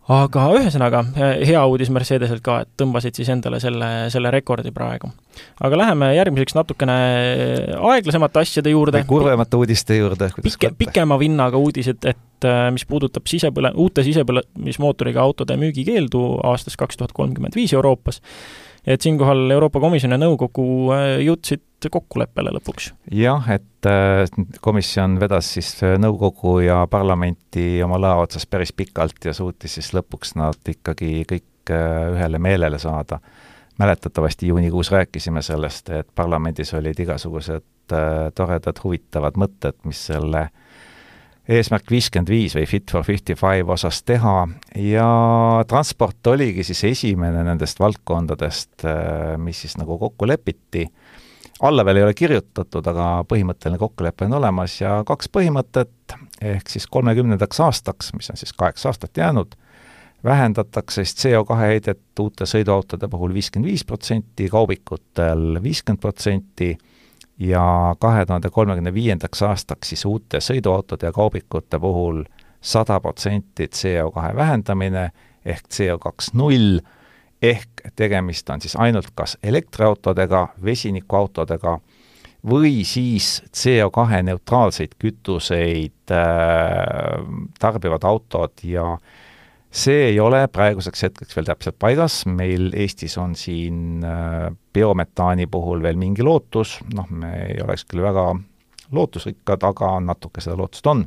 aga ühesõnaga, hea uudis Mercedeselt ka, et tõmbasid siis endale selle, selle rekordi praegu. aga läheme järgmiseks natukene aeglasemate asjade juurde. kurvemate uudiste juurde. pike, pikema vinnaga uudised, et mis puudutab sisepõle-, uute sisepõlemismootoriga autode müügikeeldu aastast kaks tuhat kolmkümmend viis Euroopas et siinkohal Euroopa Komisjon ja nõukogu äh, jõudsid kokkuleppele lõpuks. jah, et äh, komisjon vedas siis äh, nõukogu ja parlamenti oma lae otsas päris pikalt ja suutis siis lõpuks nad ikkagi kõik ühele meelele saada. mäletatavasti juunikuus rääkisime sellest, et parlamendis olid igasugused toredad huvitavad mõtted, mis selle äh, eesmärk viiskümmend viis või Fit for fifty five osas teha. Ja transport oligi siis esimene nendest valdkondadest, äh, mis siis nagu kokku lepiti. alla veel ei ole kirjutatud, aga põhimõtteline kokkulepe on olemas ja kaks põhimõtet, ehk siis kolmekümnendaks aastaks, mis on siis kaheksa aastat jäänud, vähendatakse siis CO2 heidet uute sõiduautode puhul viiskümmend viis protsenti, kaubikutel viiskümmend protsenti ja kahe tuhande kolmekümne viiendaks aastaks siis uute sõiduautode ja kaubikute puhul sada protsenti CO2 vähendamine ehk CO2 null, ehk tegemist on siis ainult kas elektriautodega, vesinikuautodega või siis CO2 neutraalseid kütuseid äh, tarbivad autod ja äh, see ei ole praeguseks hetkeks veel täpselt paigas, meil Eestis on siin äh, biometaani puhul veel mingi lootus, noh, me ei oleks küll väga lootusrikkad, aga natuke seda lootust on.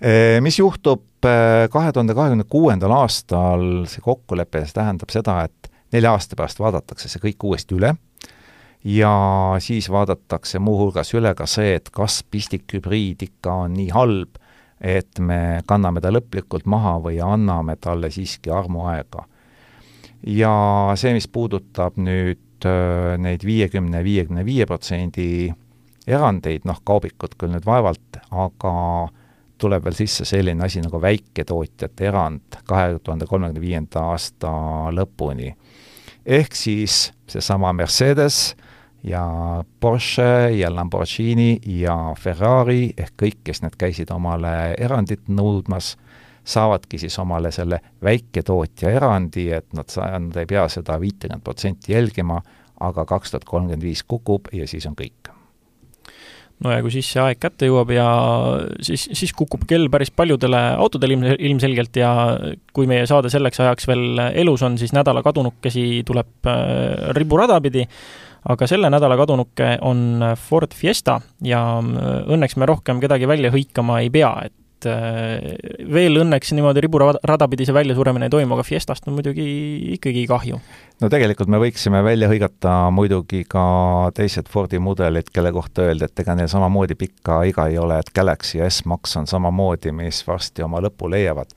Äh, mis juhtub äh, kahe tuhande kahekümne kuuendal aastal, see kokkulepe, see tähendab seda, et nelja aasta pärast vaadatakse see kõik uuesti üle ja siis vaadatakse muuhulgas üle ka see, et kas pistikhübriid ikka on nii halb, et me kanname ta lõplikult maha või anname talle siiski armuaega. ja see, mis puudutab nüüd äh, neid viiekümne, viiekümne viie protsendi erandeid, noh, kaubikud küll nüüd vaevalt, aga tuleb veel sisse selline asi nagu väiketootjate erand kahe tuhande kolmekümne viienda aasta lõpuni. ehk siis seesama Mercedes ja Porsche ja Lamborghini ja Ferrari ehk kõik, kes need käisid omale erandit nõudmas, saavadki siis omale selle väiketootja erandi, et nad sa-, nad ei pea seda viitekümmet protsenti jälgima, aga kaks tuhat kolmkümmend viis kukub ja siis on kõik. No ja kui siis see aeg kätte jõuab ja siis, siis kukub kell päris paljudele autodele ilm, ilmselgelt ja kui meie saade selleks ajaks veel elus on, siis nädala kadunukesi tuleb äh, riburada pidi, aga selle nädala kadunuke on Ford Fiesta ja äh, õnneks me rohkem kedagi välja hõikama ei pea, et äh, veel õnneks niimoodi riburada pidi see väljasuremine ei toimu, aga Fiestast on muidugi ikkagi kahju. no tegelikult me võiksime välja hõigata muidugi ka teised Fordi mudelid, kelle kohta öelda, et ega neil samamoodi pikka iga ei ole, et Galaxy ja S-Max on samamoodi, mis varsti oma lõpu leiavad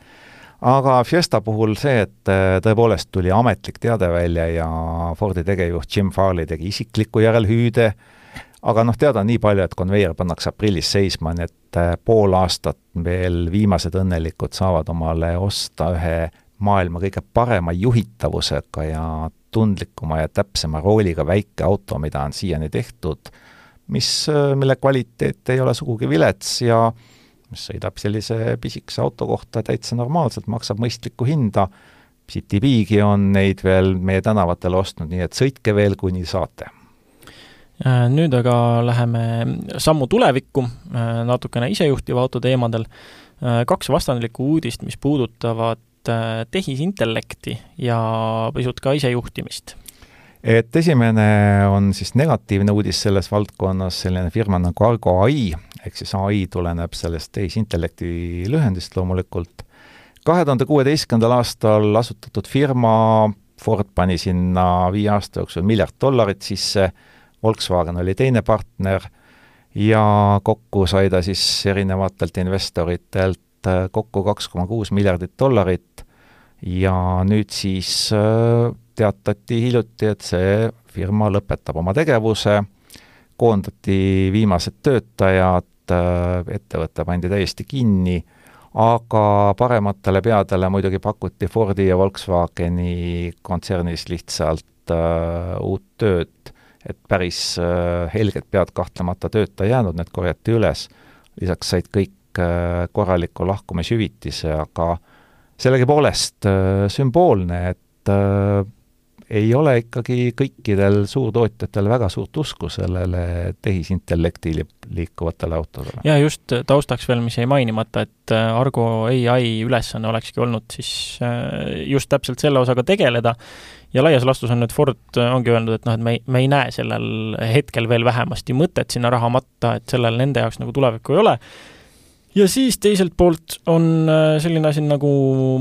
aga Fiesta puhul see, et äh, tõepoolest tuli ametlik teade välja ja Fordi tegevjuht Jim Farley tegi isikliku järelhüüde, aga noh, teada on nii palju, et konveier pannakse aprillis seisma, nii et äh, pool aastat veel viimased õnnelikud saavad omale osta ühe maailma kõige parema juhitavusega ja tundlikuma ja täpsema rooliga väike auto, mida on siiani tehtud, mis, äh, mille kvaliteet ei ole sugugi vilets ja mis sõidab sellise pisikese auto kohta täitsa normaalselt, maksab mõistlikku hinda, City-Bigi on neid veel meie tänavatel ostnud, nii et sõitke veel, kuni saate. Äh, nüüd aga läheme sammu tulevikku, äh, natukene isejuhtiva auto teemadel. Äh, kaks vastandlikku uudist, mis puudutavad tehisintellekti ja pisut ka isejuhtimist et esimene on siis negatiivne uudis selles valdkonnas, selline firma nagu Argo ai, ehk siis ai tuleneb sellest tehisintellekti lühendist loomulikult. kahe tuhande kuueteistkümnendal aastal asutatud firma, Ford pani sinna viie aasta jooksul miljard dollarit sisse Volkswagen oli teine partner ja kokku sai ta siis erinevatelt investoritelt kokku kaks koma kuus miljardit dollarit ja nüüd siis äh, teatati hiljuti, et see firma lõpetab oma tegevuse, koondati viimased töötajad, äh, ettevõte pandi täiesti kinni, aga parematele peadele muidugi pakuti Fordi ja Volkswageni kontsernis lihtsalt uh, uut tööd. Et päris äh, helged pead kahtlemata tööta jäänud, need korjati üles, lisaks said kõik äh, korraliku lahkumishüvitise, aga sellegipoolest äh, sümboolne, et ei ole ikkagi kõikidel suurtootjatel väga suurt usku sellele tehisintellekti liikuvatele autodele. ja just taustaks veel, mis jäi mainimata, et Argo ai ülesanne olekski olnud siis just täpselt selle osaga tegeleda ja laias laastus on nüüd Ford äh, ongi öelnud, et noh, et me ei, me ei näe sellel hetkel veel vähemasti mõtet sinna raha matta, et sellel nende jaoks nagu tulevikku ei ole. Ja siis teiselt poolt on äh, selline asi nagu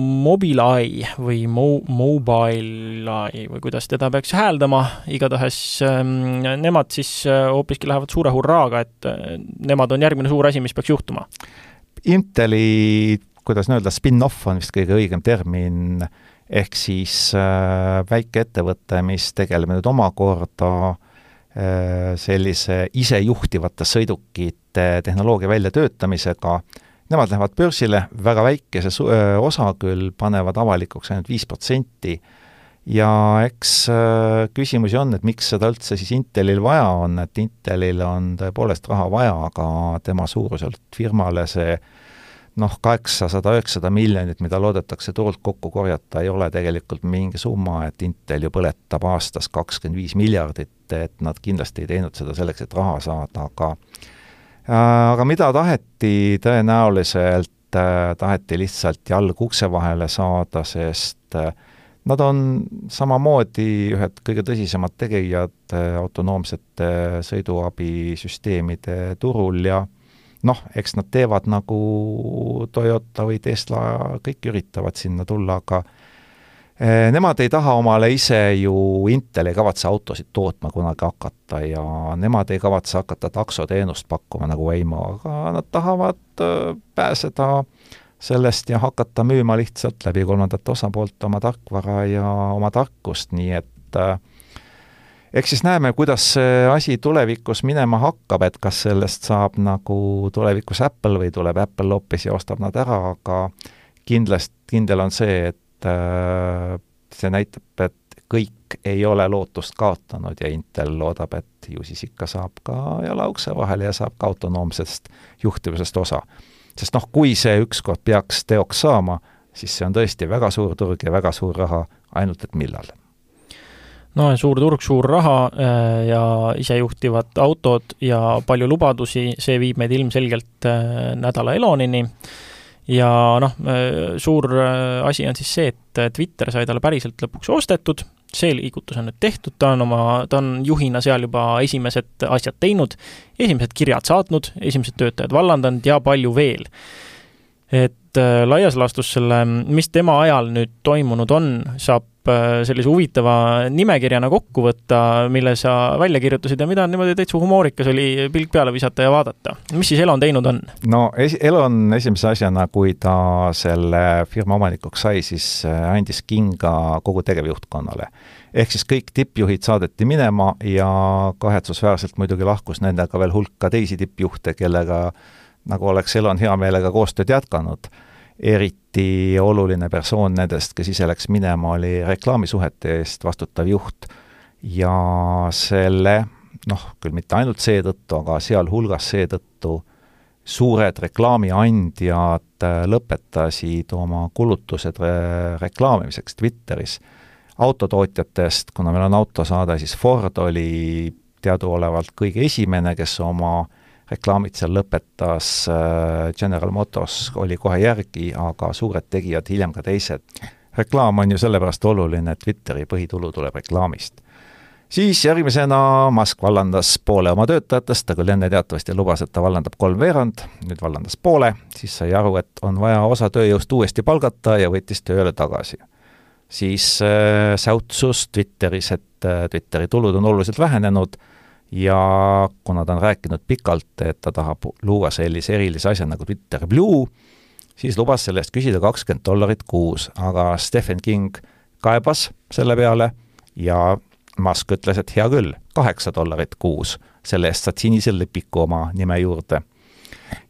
Mobileye või Mo-, Mobileye või kuidas teda peaks hääldama, igatahes ähm, nemad siis äh, hoopiski lähevad suure hurraaga, et nemad on järgmine suur asi, mis peaks juhtuma. Inteli, kuidas öelda, spin-off on vist kõige õigem termin äh, ehk siis äh, väikeettevõte, mis tegeleb nüüd omakorda äh, sellise isejuhtivate sõidukite tehnoloogia väljatöötamisega, nemad lähevad börsile, väga väikese osa küll panevad avalikuks ainult viis protsenti, ja eks küsimusi on, et miks seda üldse siis Intelil vaja on, et Intelil on tõepoolest raha vaja, aga tema suuruselt firmale see noh, kaheksasada, üheksasada miljonit, mida loodetakse turult kokku korjata, ei ole tegelikult mingi summa, et Intel ju põletab aastas kakskümmend viis miljardit, et nad kindlasti ei teinud seda selleks, et raha saada, aga aga mida taheti, tõenäoliselt äh, taheti lihtsalt jalg ukse vahele saada, sest äh, nad on samamoodi ühed kõige tõsisemad tegijad autonoomsete sõiduabisüsteemide turul ja noh, eks nad teevad nagu Toyota või Tesla, kõik üritavad sinna tulla, aga Nemad ei taha omale ise ju, Intel ei kavatse autosid tootma kunagi hakata ja nemad ei kavatse hakata taksoteenust pakkuma nagu Waymo, aga nad tahavad eh, pääseda sellest ja hakata müüma lihtsalt läbi kolmandate osapoolte oma tarkvara ja oma tarkust, nii et äh, eks siis näeme, kuidas see asi tulevikus minema hakkab, et kas sellest saab nagu tulevikus Apple või tuleb Apple hoopis ja ostab nad ära, aga kindlasti, kindel on see, et see näitab, et kõik ei ole lootust kaotanud ja Intel loodab, et ju siis ikka saab ka jala ukse vahele ja saab ka autonoomsest juhtimisest osa. sest noh, kui see ükskord peaks teoks saama, siis see on tõesti väga suur turg ja väga suur raha, ainult et millal no suur turg, suur raha äh, ja isejuhtivad autod ja palju lubadusi, see viib meid ilmselgelt äh, nädala Elonini ja noh, äh, suur asi on siis see, et Twitter sai talle päriselt lõpuks ostetud, see liigutus on nüüd tehtud, ta on oma, ta on juhina seal juba esimesed asjad teinud, esimesed kirjad saatnud, esimesed töötajad vallandanud ja palju veel. et äh, laias laastus selle, mis tema ajal nüüd toimunud on, saab äh, sellise huvitava nimekirjana kokku võtta, mille sa välja kirjutasid ja mida niimoodi täitsa humoorikas oli pilk peale visata ja vaadata. mis siis Elon teinud on? no es-, Elon esimese asjana, kui ta selle firma omanikuks sai, siis äh, andis kinga kogu tegevjuhtkonnale ehk siis kõik tippjuhid saadeti minema ja kahetsusväärselt muidugi lahkus nendega veel hulk ka teisi tippjuhte, kellega nagu oleks Elon hea meelega koostööd jätkanud. Eriti oluline persoon nendest, kes ise läks minema, oli reklaamisuhete eest vastutav juht. Ja selle noh, küll mitte ainult seetõttu, aga sealhulgas seetõttu suured reklaamiandjad lõpetasid oma kulutused re reklaamimiseks Twitteris autotootjatest, kuna meil on autosaade, siis Ford oli teaduolevalt kõige esimene, kes oma reklaamid seal lõpetas, äh, General Motors oli kohe järgi, aga suured tegijad hiljem ka teised. reklaam on ju sellepärast oluline, et Twitteri põhitulu tuleb reklaamist. siis järgmisena Musk vallandas poole oma töötajatest, ta küll enne teatavasti lubas, et ta vallandab kolmveerand, nüüd vallandas poole, siis sai aru, et on vaja osa tööjõust uuesti palgata ja võttis tööle tagasi siis äh, säutsus Twitteris, et äh, Twitteri tulud on oluliselt vähenenud ja kuna ta on rääkinud pikalt, et ta tahab luua sellise erilise asja nagu Twitter Blue, siis lubas selle eest küsida kakskümmend dollarit kuus, aga Stephen King kaebas selle peale ja Musk ütles, et hea küll, kaheksa dollarit kuus, selle eest saad sinise lipiku oma nime juurde.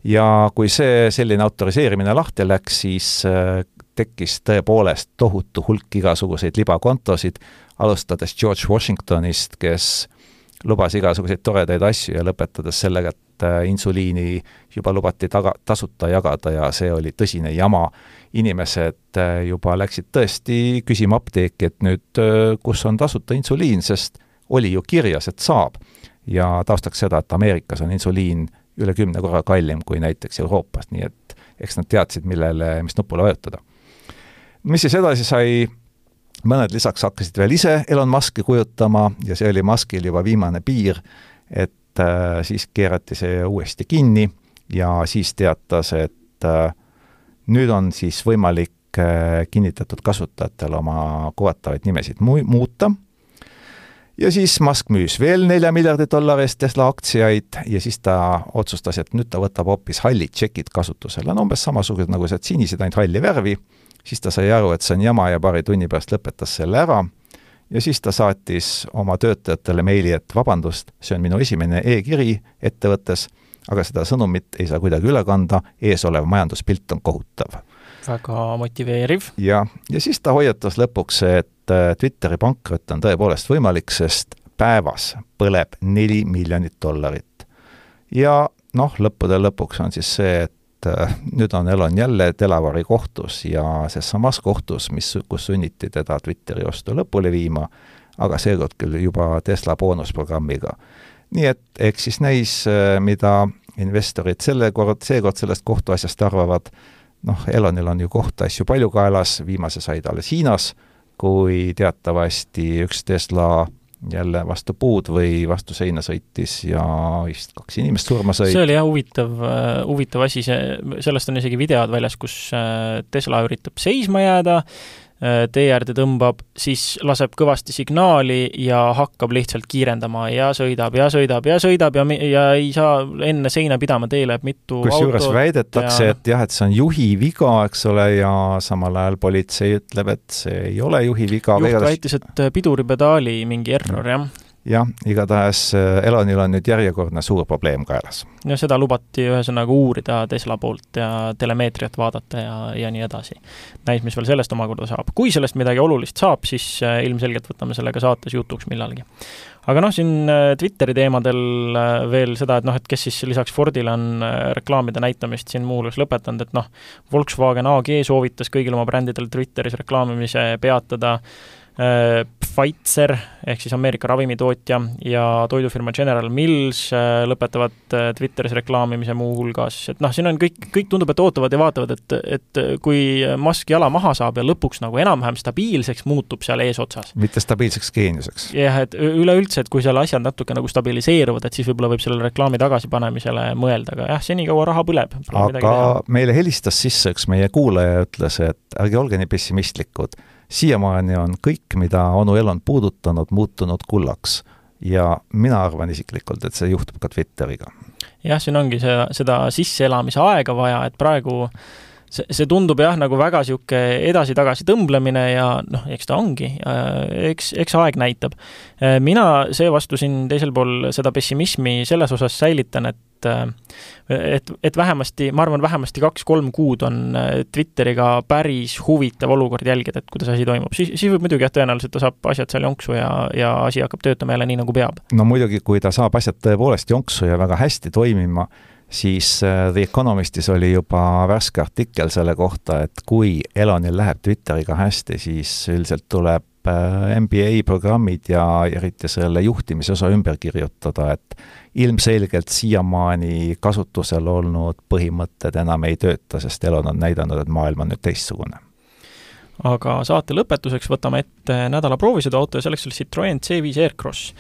ja kui see selline autoriseerimine lahti läks, siis äh, tekkis tõepoolest tohutu hulk igasuguseid libakontosid, alustades George Washingtonist, kes lubas igasuguseid toredaid asju ja lõpetades sellega, et äh, insuliini juba lubati taga, tasuta jagada ja see oli tõsine jama. inimesed äh, juba läksid tõesti küsima apteeki, et nüüd äh, kus on tasuta insuliin, sest oli ju kirjas, et saab. ja taustaks seda, et Ameerikas on insuliin üle kümne korra kallim kui näiteks Euroopas, nii et eks nad teadsid, millele, mis nupule vajutada mis siis edasi sai, mõned lisaks hakkasid veel ise Elon Musk'i kujutama ja see oli Muskil juba viimane piir, et äh, siis keerati see uuesti kinni ja siis teatas, et äh, nüüd on siis võimalik äh, kinnitatud kasutajatel oma kuvatavaid nimesid mu-, muuta. Ja siis Musk müüs veel nelja miljardi dollari eest Tesla aktsiaid ja siis ta otsustas, et nüüd ta võtab hoopis hallid tšekid kasutusele, no umbes samasugused nagu need sinised, ainult halli värvi siis ta sai aru, et see on jama ja paari tunni pärast lõpetas selle ära ja siis ta saatis oma töötajatele meili, et vabandust, see on minu esimene e-kiri ettevõttes, aga seda sõnumit ei saa kuidagi üle kanda, eesolev majanduspilt on kohutav. väga motiveeriv. jah, ja siis ta hoiatas lõpuks, et äh, Twitteri pankrot on tõepoolest võimalik, sest päevas põleb neli miljonit dollarit. ja noh, lõppude lõpuks on siis see, et et äh, nüüd on Elon jälle Delaware'i kohtus ja ses samas kohtus, mis, kus sunniti teda Twitteri ostu lõpule viima, aga seekord küll juba Tesla boonusprogrammiga. nii et eks siis näis, äh, mida investorid selle kord, seekord sellest kohtuasjast arvavad, noh, Elonil on ju kohtuasju palju kaelas, viimase sai ta alles Hiinas, kui teatavasti üks Tesla jälle vastu puud või vastu seina sõitis ja vist kaks inimest surma sai. see oli jah huvitav, äh, huvitav asi, see, sellest on isegi videod väljas, kus äh, Tesla üritab seisma jääda, Äh, tee äärde tõmbab, siis laseb kõvasti signaali ja hakkab lihtsalt kiirendama. Ja sõidab ja sõidab ja sõidab ja, ja ei saa enne seina pidama, tee läheb mitu kusjuures väidetakse ja..., et jah, et see on juhi viga, eks ole, ja samal ajal politsei ütleb, et see ei ole juhi viga. juht väitis, et piduripedaali mingi error, jah jah, igatahes äh, Elonil on nüüd järjekordne suur probleem kaelas. no seda lubati ühesõnaga uurida Tesla poolt ja telemeetriat vaadata ja, ja nii edasi. näis, mis veel sellest omakorda saab. kui sellest midagi olulist saab, siis äh, ilmselgelt võtame selle ka saates jutuks millalgi. aga noh, siin äh, Twitteri teemadel veel seda, et noh, et kes siis lisaks Fordile on reklaamide näitamist siin muuhulgas lõpetanud, et noh, Volkswagen AG soovitas kõigil oma brändidel Twitteris reklaamimise peatada Pfizer ehk siis Ameerika ravimitootja ja toidufirma General Mills äh, lõpetavad äh, Twitteris reklaamimise muuhulgas, et noh, siin on kõik, kõik tundub, et ootavad ja vaatavad, et, et kui Musk jala maha saab ja lõpuks nagu enam-vähem stabiilseks muutub seal eesotsas. mitte stabiilseks geeniuseks. jah, et üleüldse, et kui seal asjad natuke nagu stabiliseeruvad, et siis võib-olla võib sellele reklaami tagasipanemisele mõelda, aga jah, senikaua raha põleb. aga meile helistas sisse üks meie kuulaja ja ütles, et ärge olge nii pessimistlikud siiamaani on kõik, mida onu Elon puudutanud, muutunud kullaks. ja mina arvan isiklikult, et see juhtub ka Twitteriga. jah, siin ongi see, seda sisseelamise aega vaja, et praegu see, see tundub jah, nagu väga niisugune edasi-tagasi tõmblemine ja noh, eks ta ongi, eks, eks aeg näitab. mina seevastu siin teisel pool seda pessimismi selles osas säilitan, et et, et vähemasti, ma arvan, vähemasti kaks-kolm kuud on äh, Twitteriga päris huvitav olukord jälgida, et kuidas asi toimub. siis, siis võib muidugi jah, tõenäoliselt ta saab asjad seal jonksu ja, ja asi hakkab töötama jälle nii, nagu peab. no muidugi, kui ta saab asjad tõepoolest jonksu ja väga hästi toimima, siis äh, The Economistis oli juba värske artikkel selle kohta, et kui Elonil läheb Twitteriga hästi, siis üldiselt tuleb äh, MBA programmid ja eriti selle juhtimise osa ümber kirjutada, et ilmselgelt siiamaani kasutusel olnud põhimõtted enam ei tööta, sest Elon on näidanud, et maailm on nüüd teistsugune. aga saate lõpetuseks võtame ette nädala proovisõiduauto ja selleks oli Citroen C5 Aircross.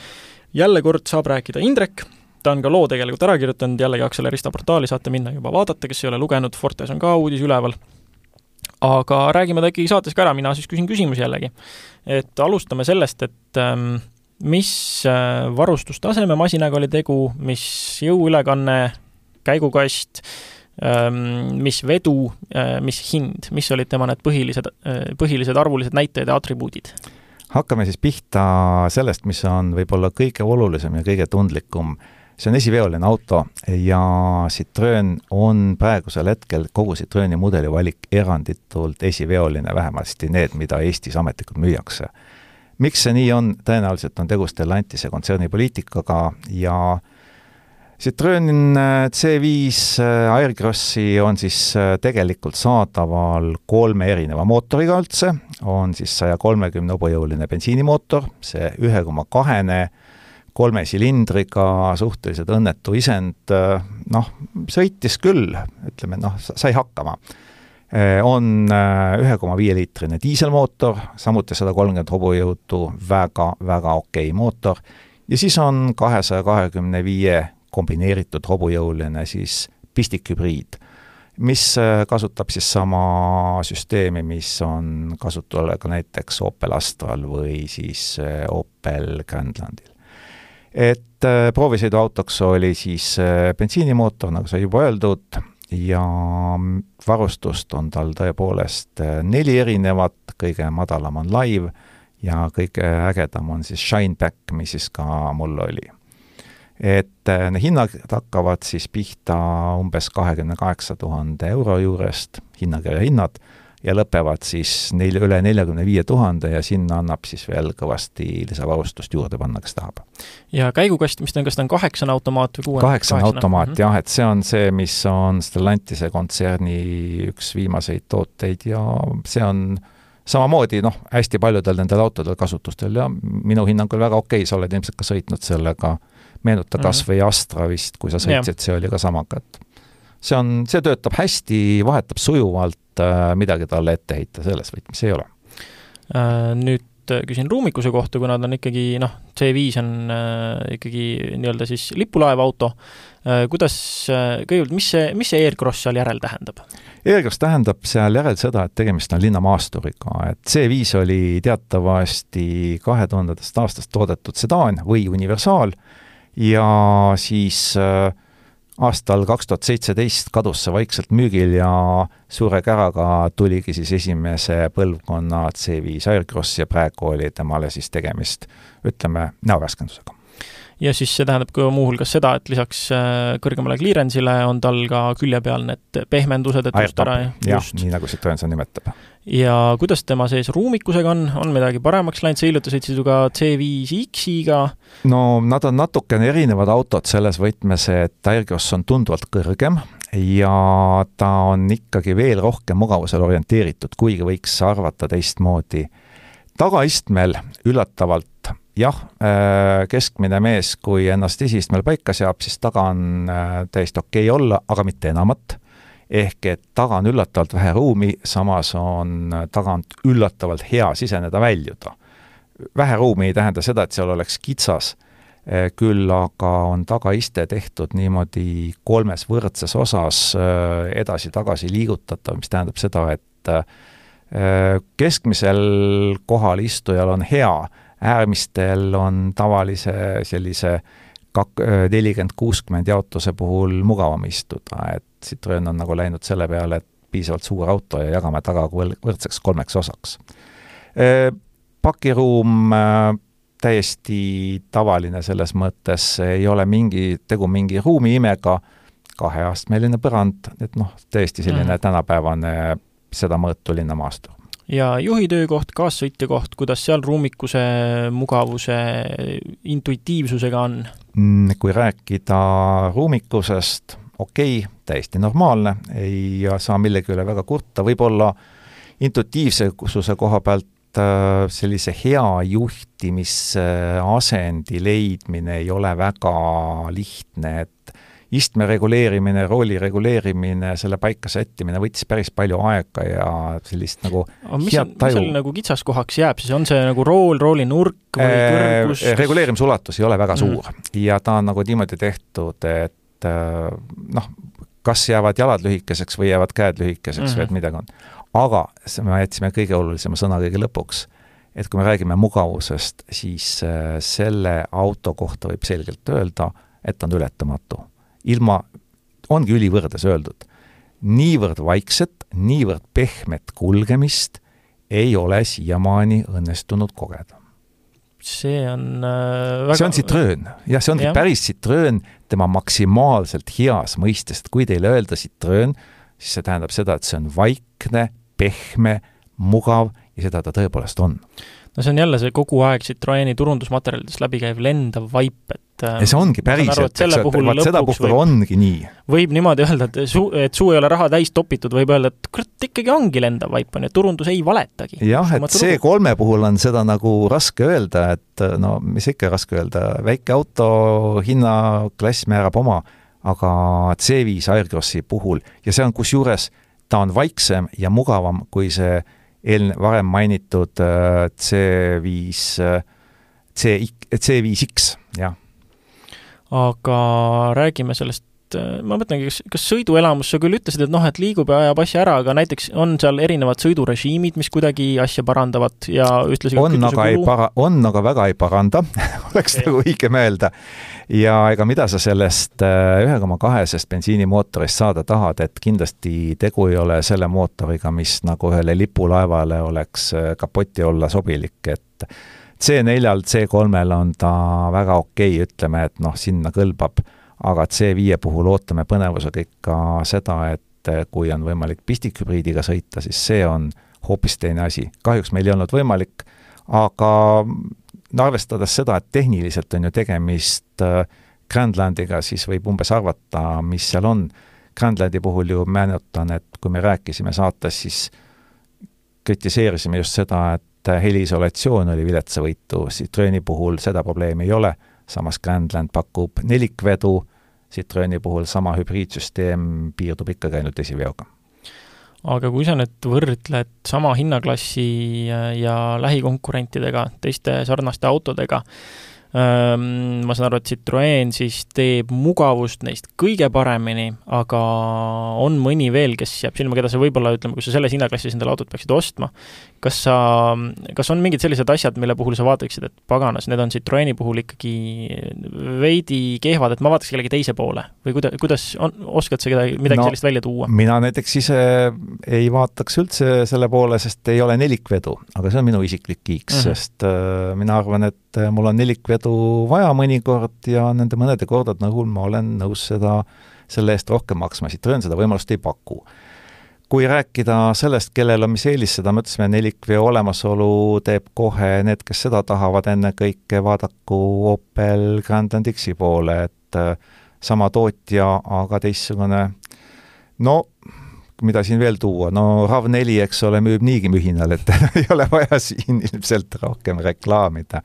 jälle kord saab rääkida Indrek, ta on ka loo tegelikult ära kirjutanud, jällegi Accelerista portaali saate minna juba vaadata, kes ei ole lugenud, Fortes on ka uudis üleval aga räägime ta ikkagi saates ka ära, mina siis küsin küsimusi jällegi. et alustame sellest, et ähm, mis äh, varustustaseme masinaga oli tegu, mis jõuülekanne, käigukast, ähm, mis vedu, äh, mis hind, mis olid tema need põhilised, äh, põhilised arvulised näitajad ja atribuudid? hakkame siis pihta sellest, mis on võib-olla kõige olulisem ja kõige tundlikum. See on esiveoline auto ja Citroen on praegusel hetkel kogu Citroeni mudelivalik eranditult esiveoline, vähemasti need, mida Eestis ametlikult müüakse. Miks see nii on, tõenäoliselt on tegu Stellantise kontserni poliitikaga ja Citroen äh, C5 äh, Aircrossi on siis äh, tegelikult saadaval kolme erineva mootoriga üldse, on siis saja kolmekümne hobujõuline bensiinimootor, see ühe koma kahene, kolme silindriga, suhteliselt õnnetu isend, noh, sõitis küll, ütleme noh, sai hakkama on eh, ühe koma viie liitrine diiselmootor, samuti sada kolmkümmend hobujõudu, väga, väga okei okay mootor, ja siis on kahesaja kahekümne viie kombineeritud hobujõuline siis pistikhübriid, mis eh, kasutab siis sama süsteemi, mis on kasutusel ka näiteks Opel Astral või siis Opel Grandlandil. Et proovisõiduautoks oli siis bensiinimootor, nagu sai juba öeldud, ja varustust on tal tõepoolest äh, neli erinevat, kõige madalam on Live ja kõige ägedam on siis Shineback, mis siis ka mul oli. et äh, need hinnad hakkavad siis pihta umbes kahekümne kaheksa tuhande euro juurest, hinnakirja hinnad ja lõpevad siis neil üle neljakümne viie tuhande ja sinna annab siis veel kõvasti lisavarustust juurde panna, kes tahab. ja käigukast, mis ta on, kas ta on kaheksane automaat või kuuene? kaheksane automaat mm -hmm. jah, et see on see, mis on Stellantise kontserni üks viimaseid tooteid ja see on samamoodi noh, hästi paljudel nendel autodel kasutustel ja minu hinnangul väga okei sa oled ilmselt ka sõitnud sellega, meenuta kas mm -hmm. või Astra vist, kui sa sõitsid, see oli ka samaga, et see on, see töötab hästi, vahetab sujuvalt, Äh, midagi talle ette heita selles võtmes ei ole. Äh, nüüd äh, küsin ruumikuse kohta, kuna ta on ikkagi noh, C5 on ikkagi nii-öelda siis lipulaeva auto, kuidas, kõigepealt, mis see, mis see Aircross seal järel tähendab? Aircross tähendab seal järel seda, et tegemist on linnamaasturiga, et C5 oli teatavasti kahe tuhandendast aastast toodetud sedaan või universaal ja siis aastal kaks tuhat seitseteist kadus see vaikselt müügil ja suure käraga tuligi siis esimese põlvkonna C5 Aircross ja praegu oli temale siis tegemist, ütleme, näoraskendusega ja siis see tähendab ka muuhulgas seda, et lisaks äh, kõrgemale clearance'ile on tal ka külje peal need pehmendused, et just ära jah, nii nagu Citroen seda nimetab. ja kuidas tema sees ruumikusega on, on midagi paremaks läinud, sa hiljuti sõitsid ju ka C5X-iga? no nad on natukene erinevad autod selles võtmes, et Aircross on tunduvalt kõrgem ja ta on ikkagi veel rohkem mugavusele orienteeritud, kuigi võiks arvata teistmoodi. tagaistmel üllatavalt jah, äh, keskmine mees, kui ennast esiistmel paika seab, siis taga on äh, täiesti okei okay olla, aga mitte enamat. ehk et taga on üllatavalt vähe ruumi, samas on äh, tagant üllatavalt hea siseneda-väljuda. vähe ruumi ei tähenda seda, et seal oleks kitsas, küll aga on tagaiste tehtud niimoodi kolmes võrdses osas edasi-tagasi liigutatav, mis tähendab seda, et keskmisel kohal istujal on hea äärmistel on tavalise sellise kak-, nelikümmend, kuuskümmend jaotuse puhul mugavam istuda, et Citroen on nagu läinud selle peale, et piisavalt suur auto ja jagame taga võrdseks kolmeks osaks. Pakiruum täiesti tavaline selles mõttes, ei ole mingi, tegu mingi ruumiimega, kaheastmeline põrand, et noh, tõesti selline mm. tänapäevane seda mõõtu linnamaastur ja juhi töökoht, kaassõitja koht, kuidas seal ruumikuse, mugavuse, intuitiivsusega on? Mm, kui rääkida ruumikusest, okei okay,, täiesti normaalne, ei saa millegi üle väga kurta, võib-olla intuitiivsuse koha pealt äh, sellise hea juhtimisasendi leidmine ei ole väga lihtne, et istme reguleerimine, rooli reguleerimine, selle paika sättimine võttis päris palju aega ja sellist nagu mis head taju. mis seal nagu kitsaskohaks jääb siis, on see nagu rool, rooli nurk või äh, kõrgus? reguleerimisulatus ei ole väga mm. suur mm. ja ta on nagu niimoodi tehtud, et äh, noh, kas jäävad jalad lühikeseks või jäävad käed lühikeseks mm -hmm. või et midagi on. aga me jätsime kõige olulisema sõna kõige lõpuks et kui me räägime mugavusest, siis äh, selle auto kohta võib selgelt öelda, et ta on ületamatu ilma, ongi ülivõrdes öeldud, niivõrd vaikset, niivõrd pehmet kulgemist ei ole siiamaani õnnestunud kogeda. see on äh, väga see on Citroen, jah, see ongi ja. päris Citroen tema maksimaalselt heas mõistes, et kui teile öelda Citroen, siis see tähendab seda, et see on vaikne, pehme, mugav ja seda ta tõepoolest on no see on jälle see kogu aeg Citroeni turundusmaterjalides läbi käiv lendav vaip, et ja see ongi päriselt, eks ju, et vot sedapuhku ongi nii. võib niimoodi öelda, et suu, et suu ei ole raha täis topitud, võib öelda, et kurat, ikkagi ongi lendav vaip, on ju, turundus ei valetagi. jah, et see kolme puhul on seda nagu raske öelda, et no mis ikka raske öelda, väike auto hinnaklass määrab oma, aga C5 Aircrossi puhul ja see on kusjuures, ta on vaiksem ja mugavam kui see eelne-, varem mainitud äh, C5 C, C5X, jah aga räägime sellest ma mõtlengi, kas, kas sõiduelamus, sa küll ütlesid, et noh, et liigub ja ajab asja ära, aga näiteks on seal erinevad sõidurežiimid, mis kuidagi asja parandavad ja ühtlasi on, aga ei para-, on, aga väga ei paranda oleks nagu õigem öelda. ja ega mida sa sellest äh, ühe koma kahesest bensiinimootorist saada tahad, et kindlasti tegu ei ole selle mootoriga, mis nagu ühele lipulaevale oleks äh, kapoti olla sobilik, et C4-l, C3-l on ta väga okei okay,, ütleme, et noh, sinna kõlbab, aga C5 puhul ootame põnevusega ikka seda, et kui on võimalik pistikhübriidiga sõita, siis see on hoopis teine asi. kahjuks meil ei olnud võimalik, aga no arvestades seda, et tehniliselt on ju tegemist äh, Grandlandiga, siis võib umbes arvata, mis seal on. Grandlandi puhul ju meenutan, et kui me rääkisime saates, siis kritiseerisime just seda, et et heliisolatsioon oli viletsavõitu, Citroeni puhul seda probleemi ei ole, samas Grandland pakub nelikvedu, Citroeni puhul sama hübriidsüsteem piirdub ikkagi ainult esiveoga. aga kui sa nüüd võrdled sama hinnaklassi ja lähikonkurentidega, teiste sarnaste autodega, ma saan aru, et Citroen siis teeb mugavust neist kõige paremini, aga on mõni veel, kes jääb silma, keda sa võib-olla, ütleme, kui sa selles hinnaklassis endale autot peaksid ostma, kas sa, kas on mingid sellised asjad, mille puhul sa vaataksid, et paganas, need on Citroeni puhul ikkagi veidi kehvad, et ma vaataks kellegi teise poole või kuida-, kuidas on, oskad sa kedagi, midagi no, sellist välja tuua? mina näiteks ise ei vaataks üldse selle poole, sest ei ole nelikvedu, aga see on minu isiklik kiiks mm, -hmm. sest äh, mina arvan, et et mul on nelikvedu vaja mõnikord ja nende mõnede kordade nõul ma olen nõus seda, selle eest rohkem maksma, Citroen seda võimalust ei paku. kui rääkida sellest, kellel on mis eelis, seda me ütlesime, nelikveo olemasolu teeb kohe need, kes seda tahavad, ennekõike vaadaku Opel Grand Dixi poole, et äh, sama tootja, aga teistsugune no mida siin veel tuua, no RAV4, eks ole, müüb niigi mühinal, et ei ole vaja siin ilmselt rohkem reklaamida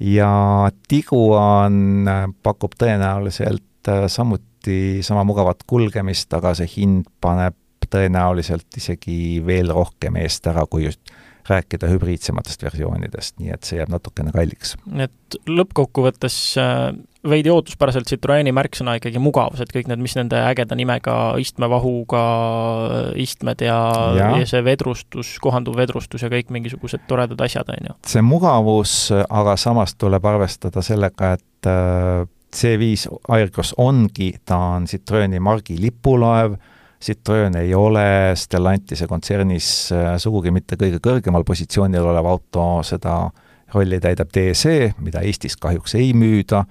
ja Tiguan pakub tõenäoliselt äh, samuti sama mugavat kulgemist, aga see hind paneb tõenäoliselt isegi veel rohkem eest ära, kui just rääkida hübriidsematest versioonidest, nii et see jääb natukene kalliks. et lõppkokkuvõttes äh, veidi ootuspäraselt Citroeni märksõna ikkagi mugavus, et kõik need, mis nende ägeda nimega istmevahuga äh, istmed ja, ja. ja see vedrustus, kohanduv vedrustus ja kõik mingisugused toredad asjad, on ju. see mugavus, aga samas tuleb arvestada sellega, et äh, C5 Aircross ongi, ta on Citroeni margi lipulaev, Citroen ei ole Stellantise kontsernis äh, sugugi mitte kõige kõrgemal positsioonil olev auto, seda rolli täidab DSE, mida Eestis kahjuks ei müüda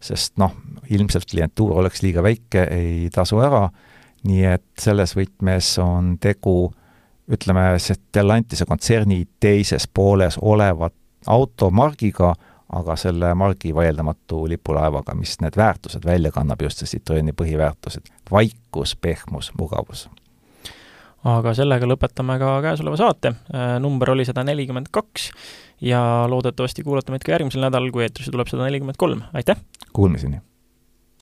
sest noh, ilmselt klientuur oleks liiga väike, ei tasu ära, nii et selles võtmes on tegu ütleme, Stellantise kontserni teises pooles oleva automargiga, aga selle margi vaieldamatu lipulaevaga, mis need väärtused välja kannab, just see Citroeni põhiväärtused, vaikus, pehmus, mugavus aga sellega lõpetame ka käesoleva saate, number oli sada nelikümmend kaks ja loodetavasti kuulate meid ka järgmisel nädalal, kui eetrisse tuleb sada nelikümmend kolm, aitäh! Kuulmiseni!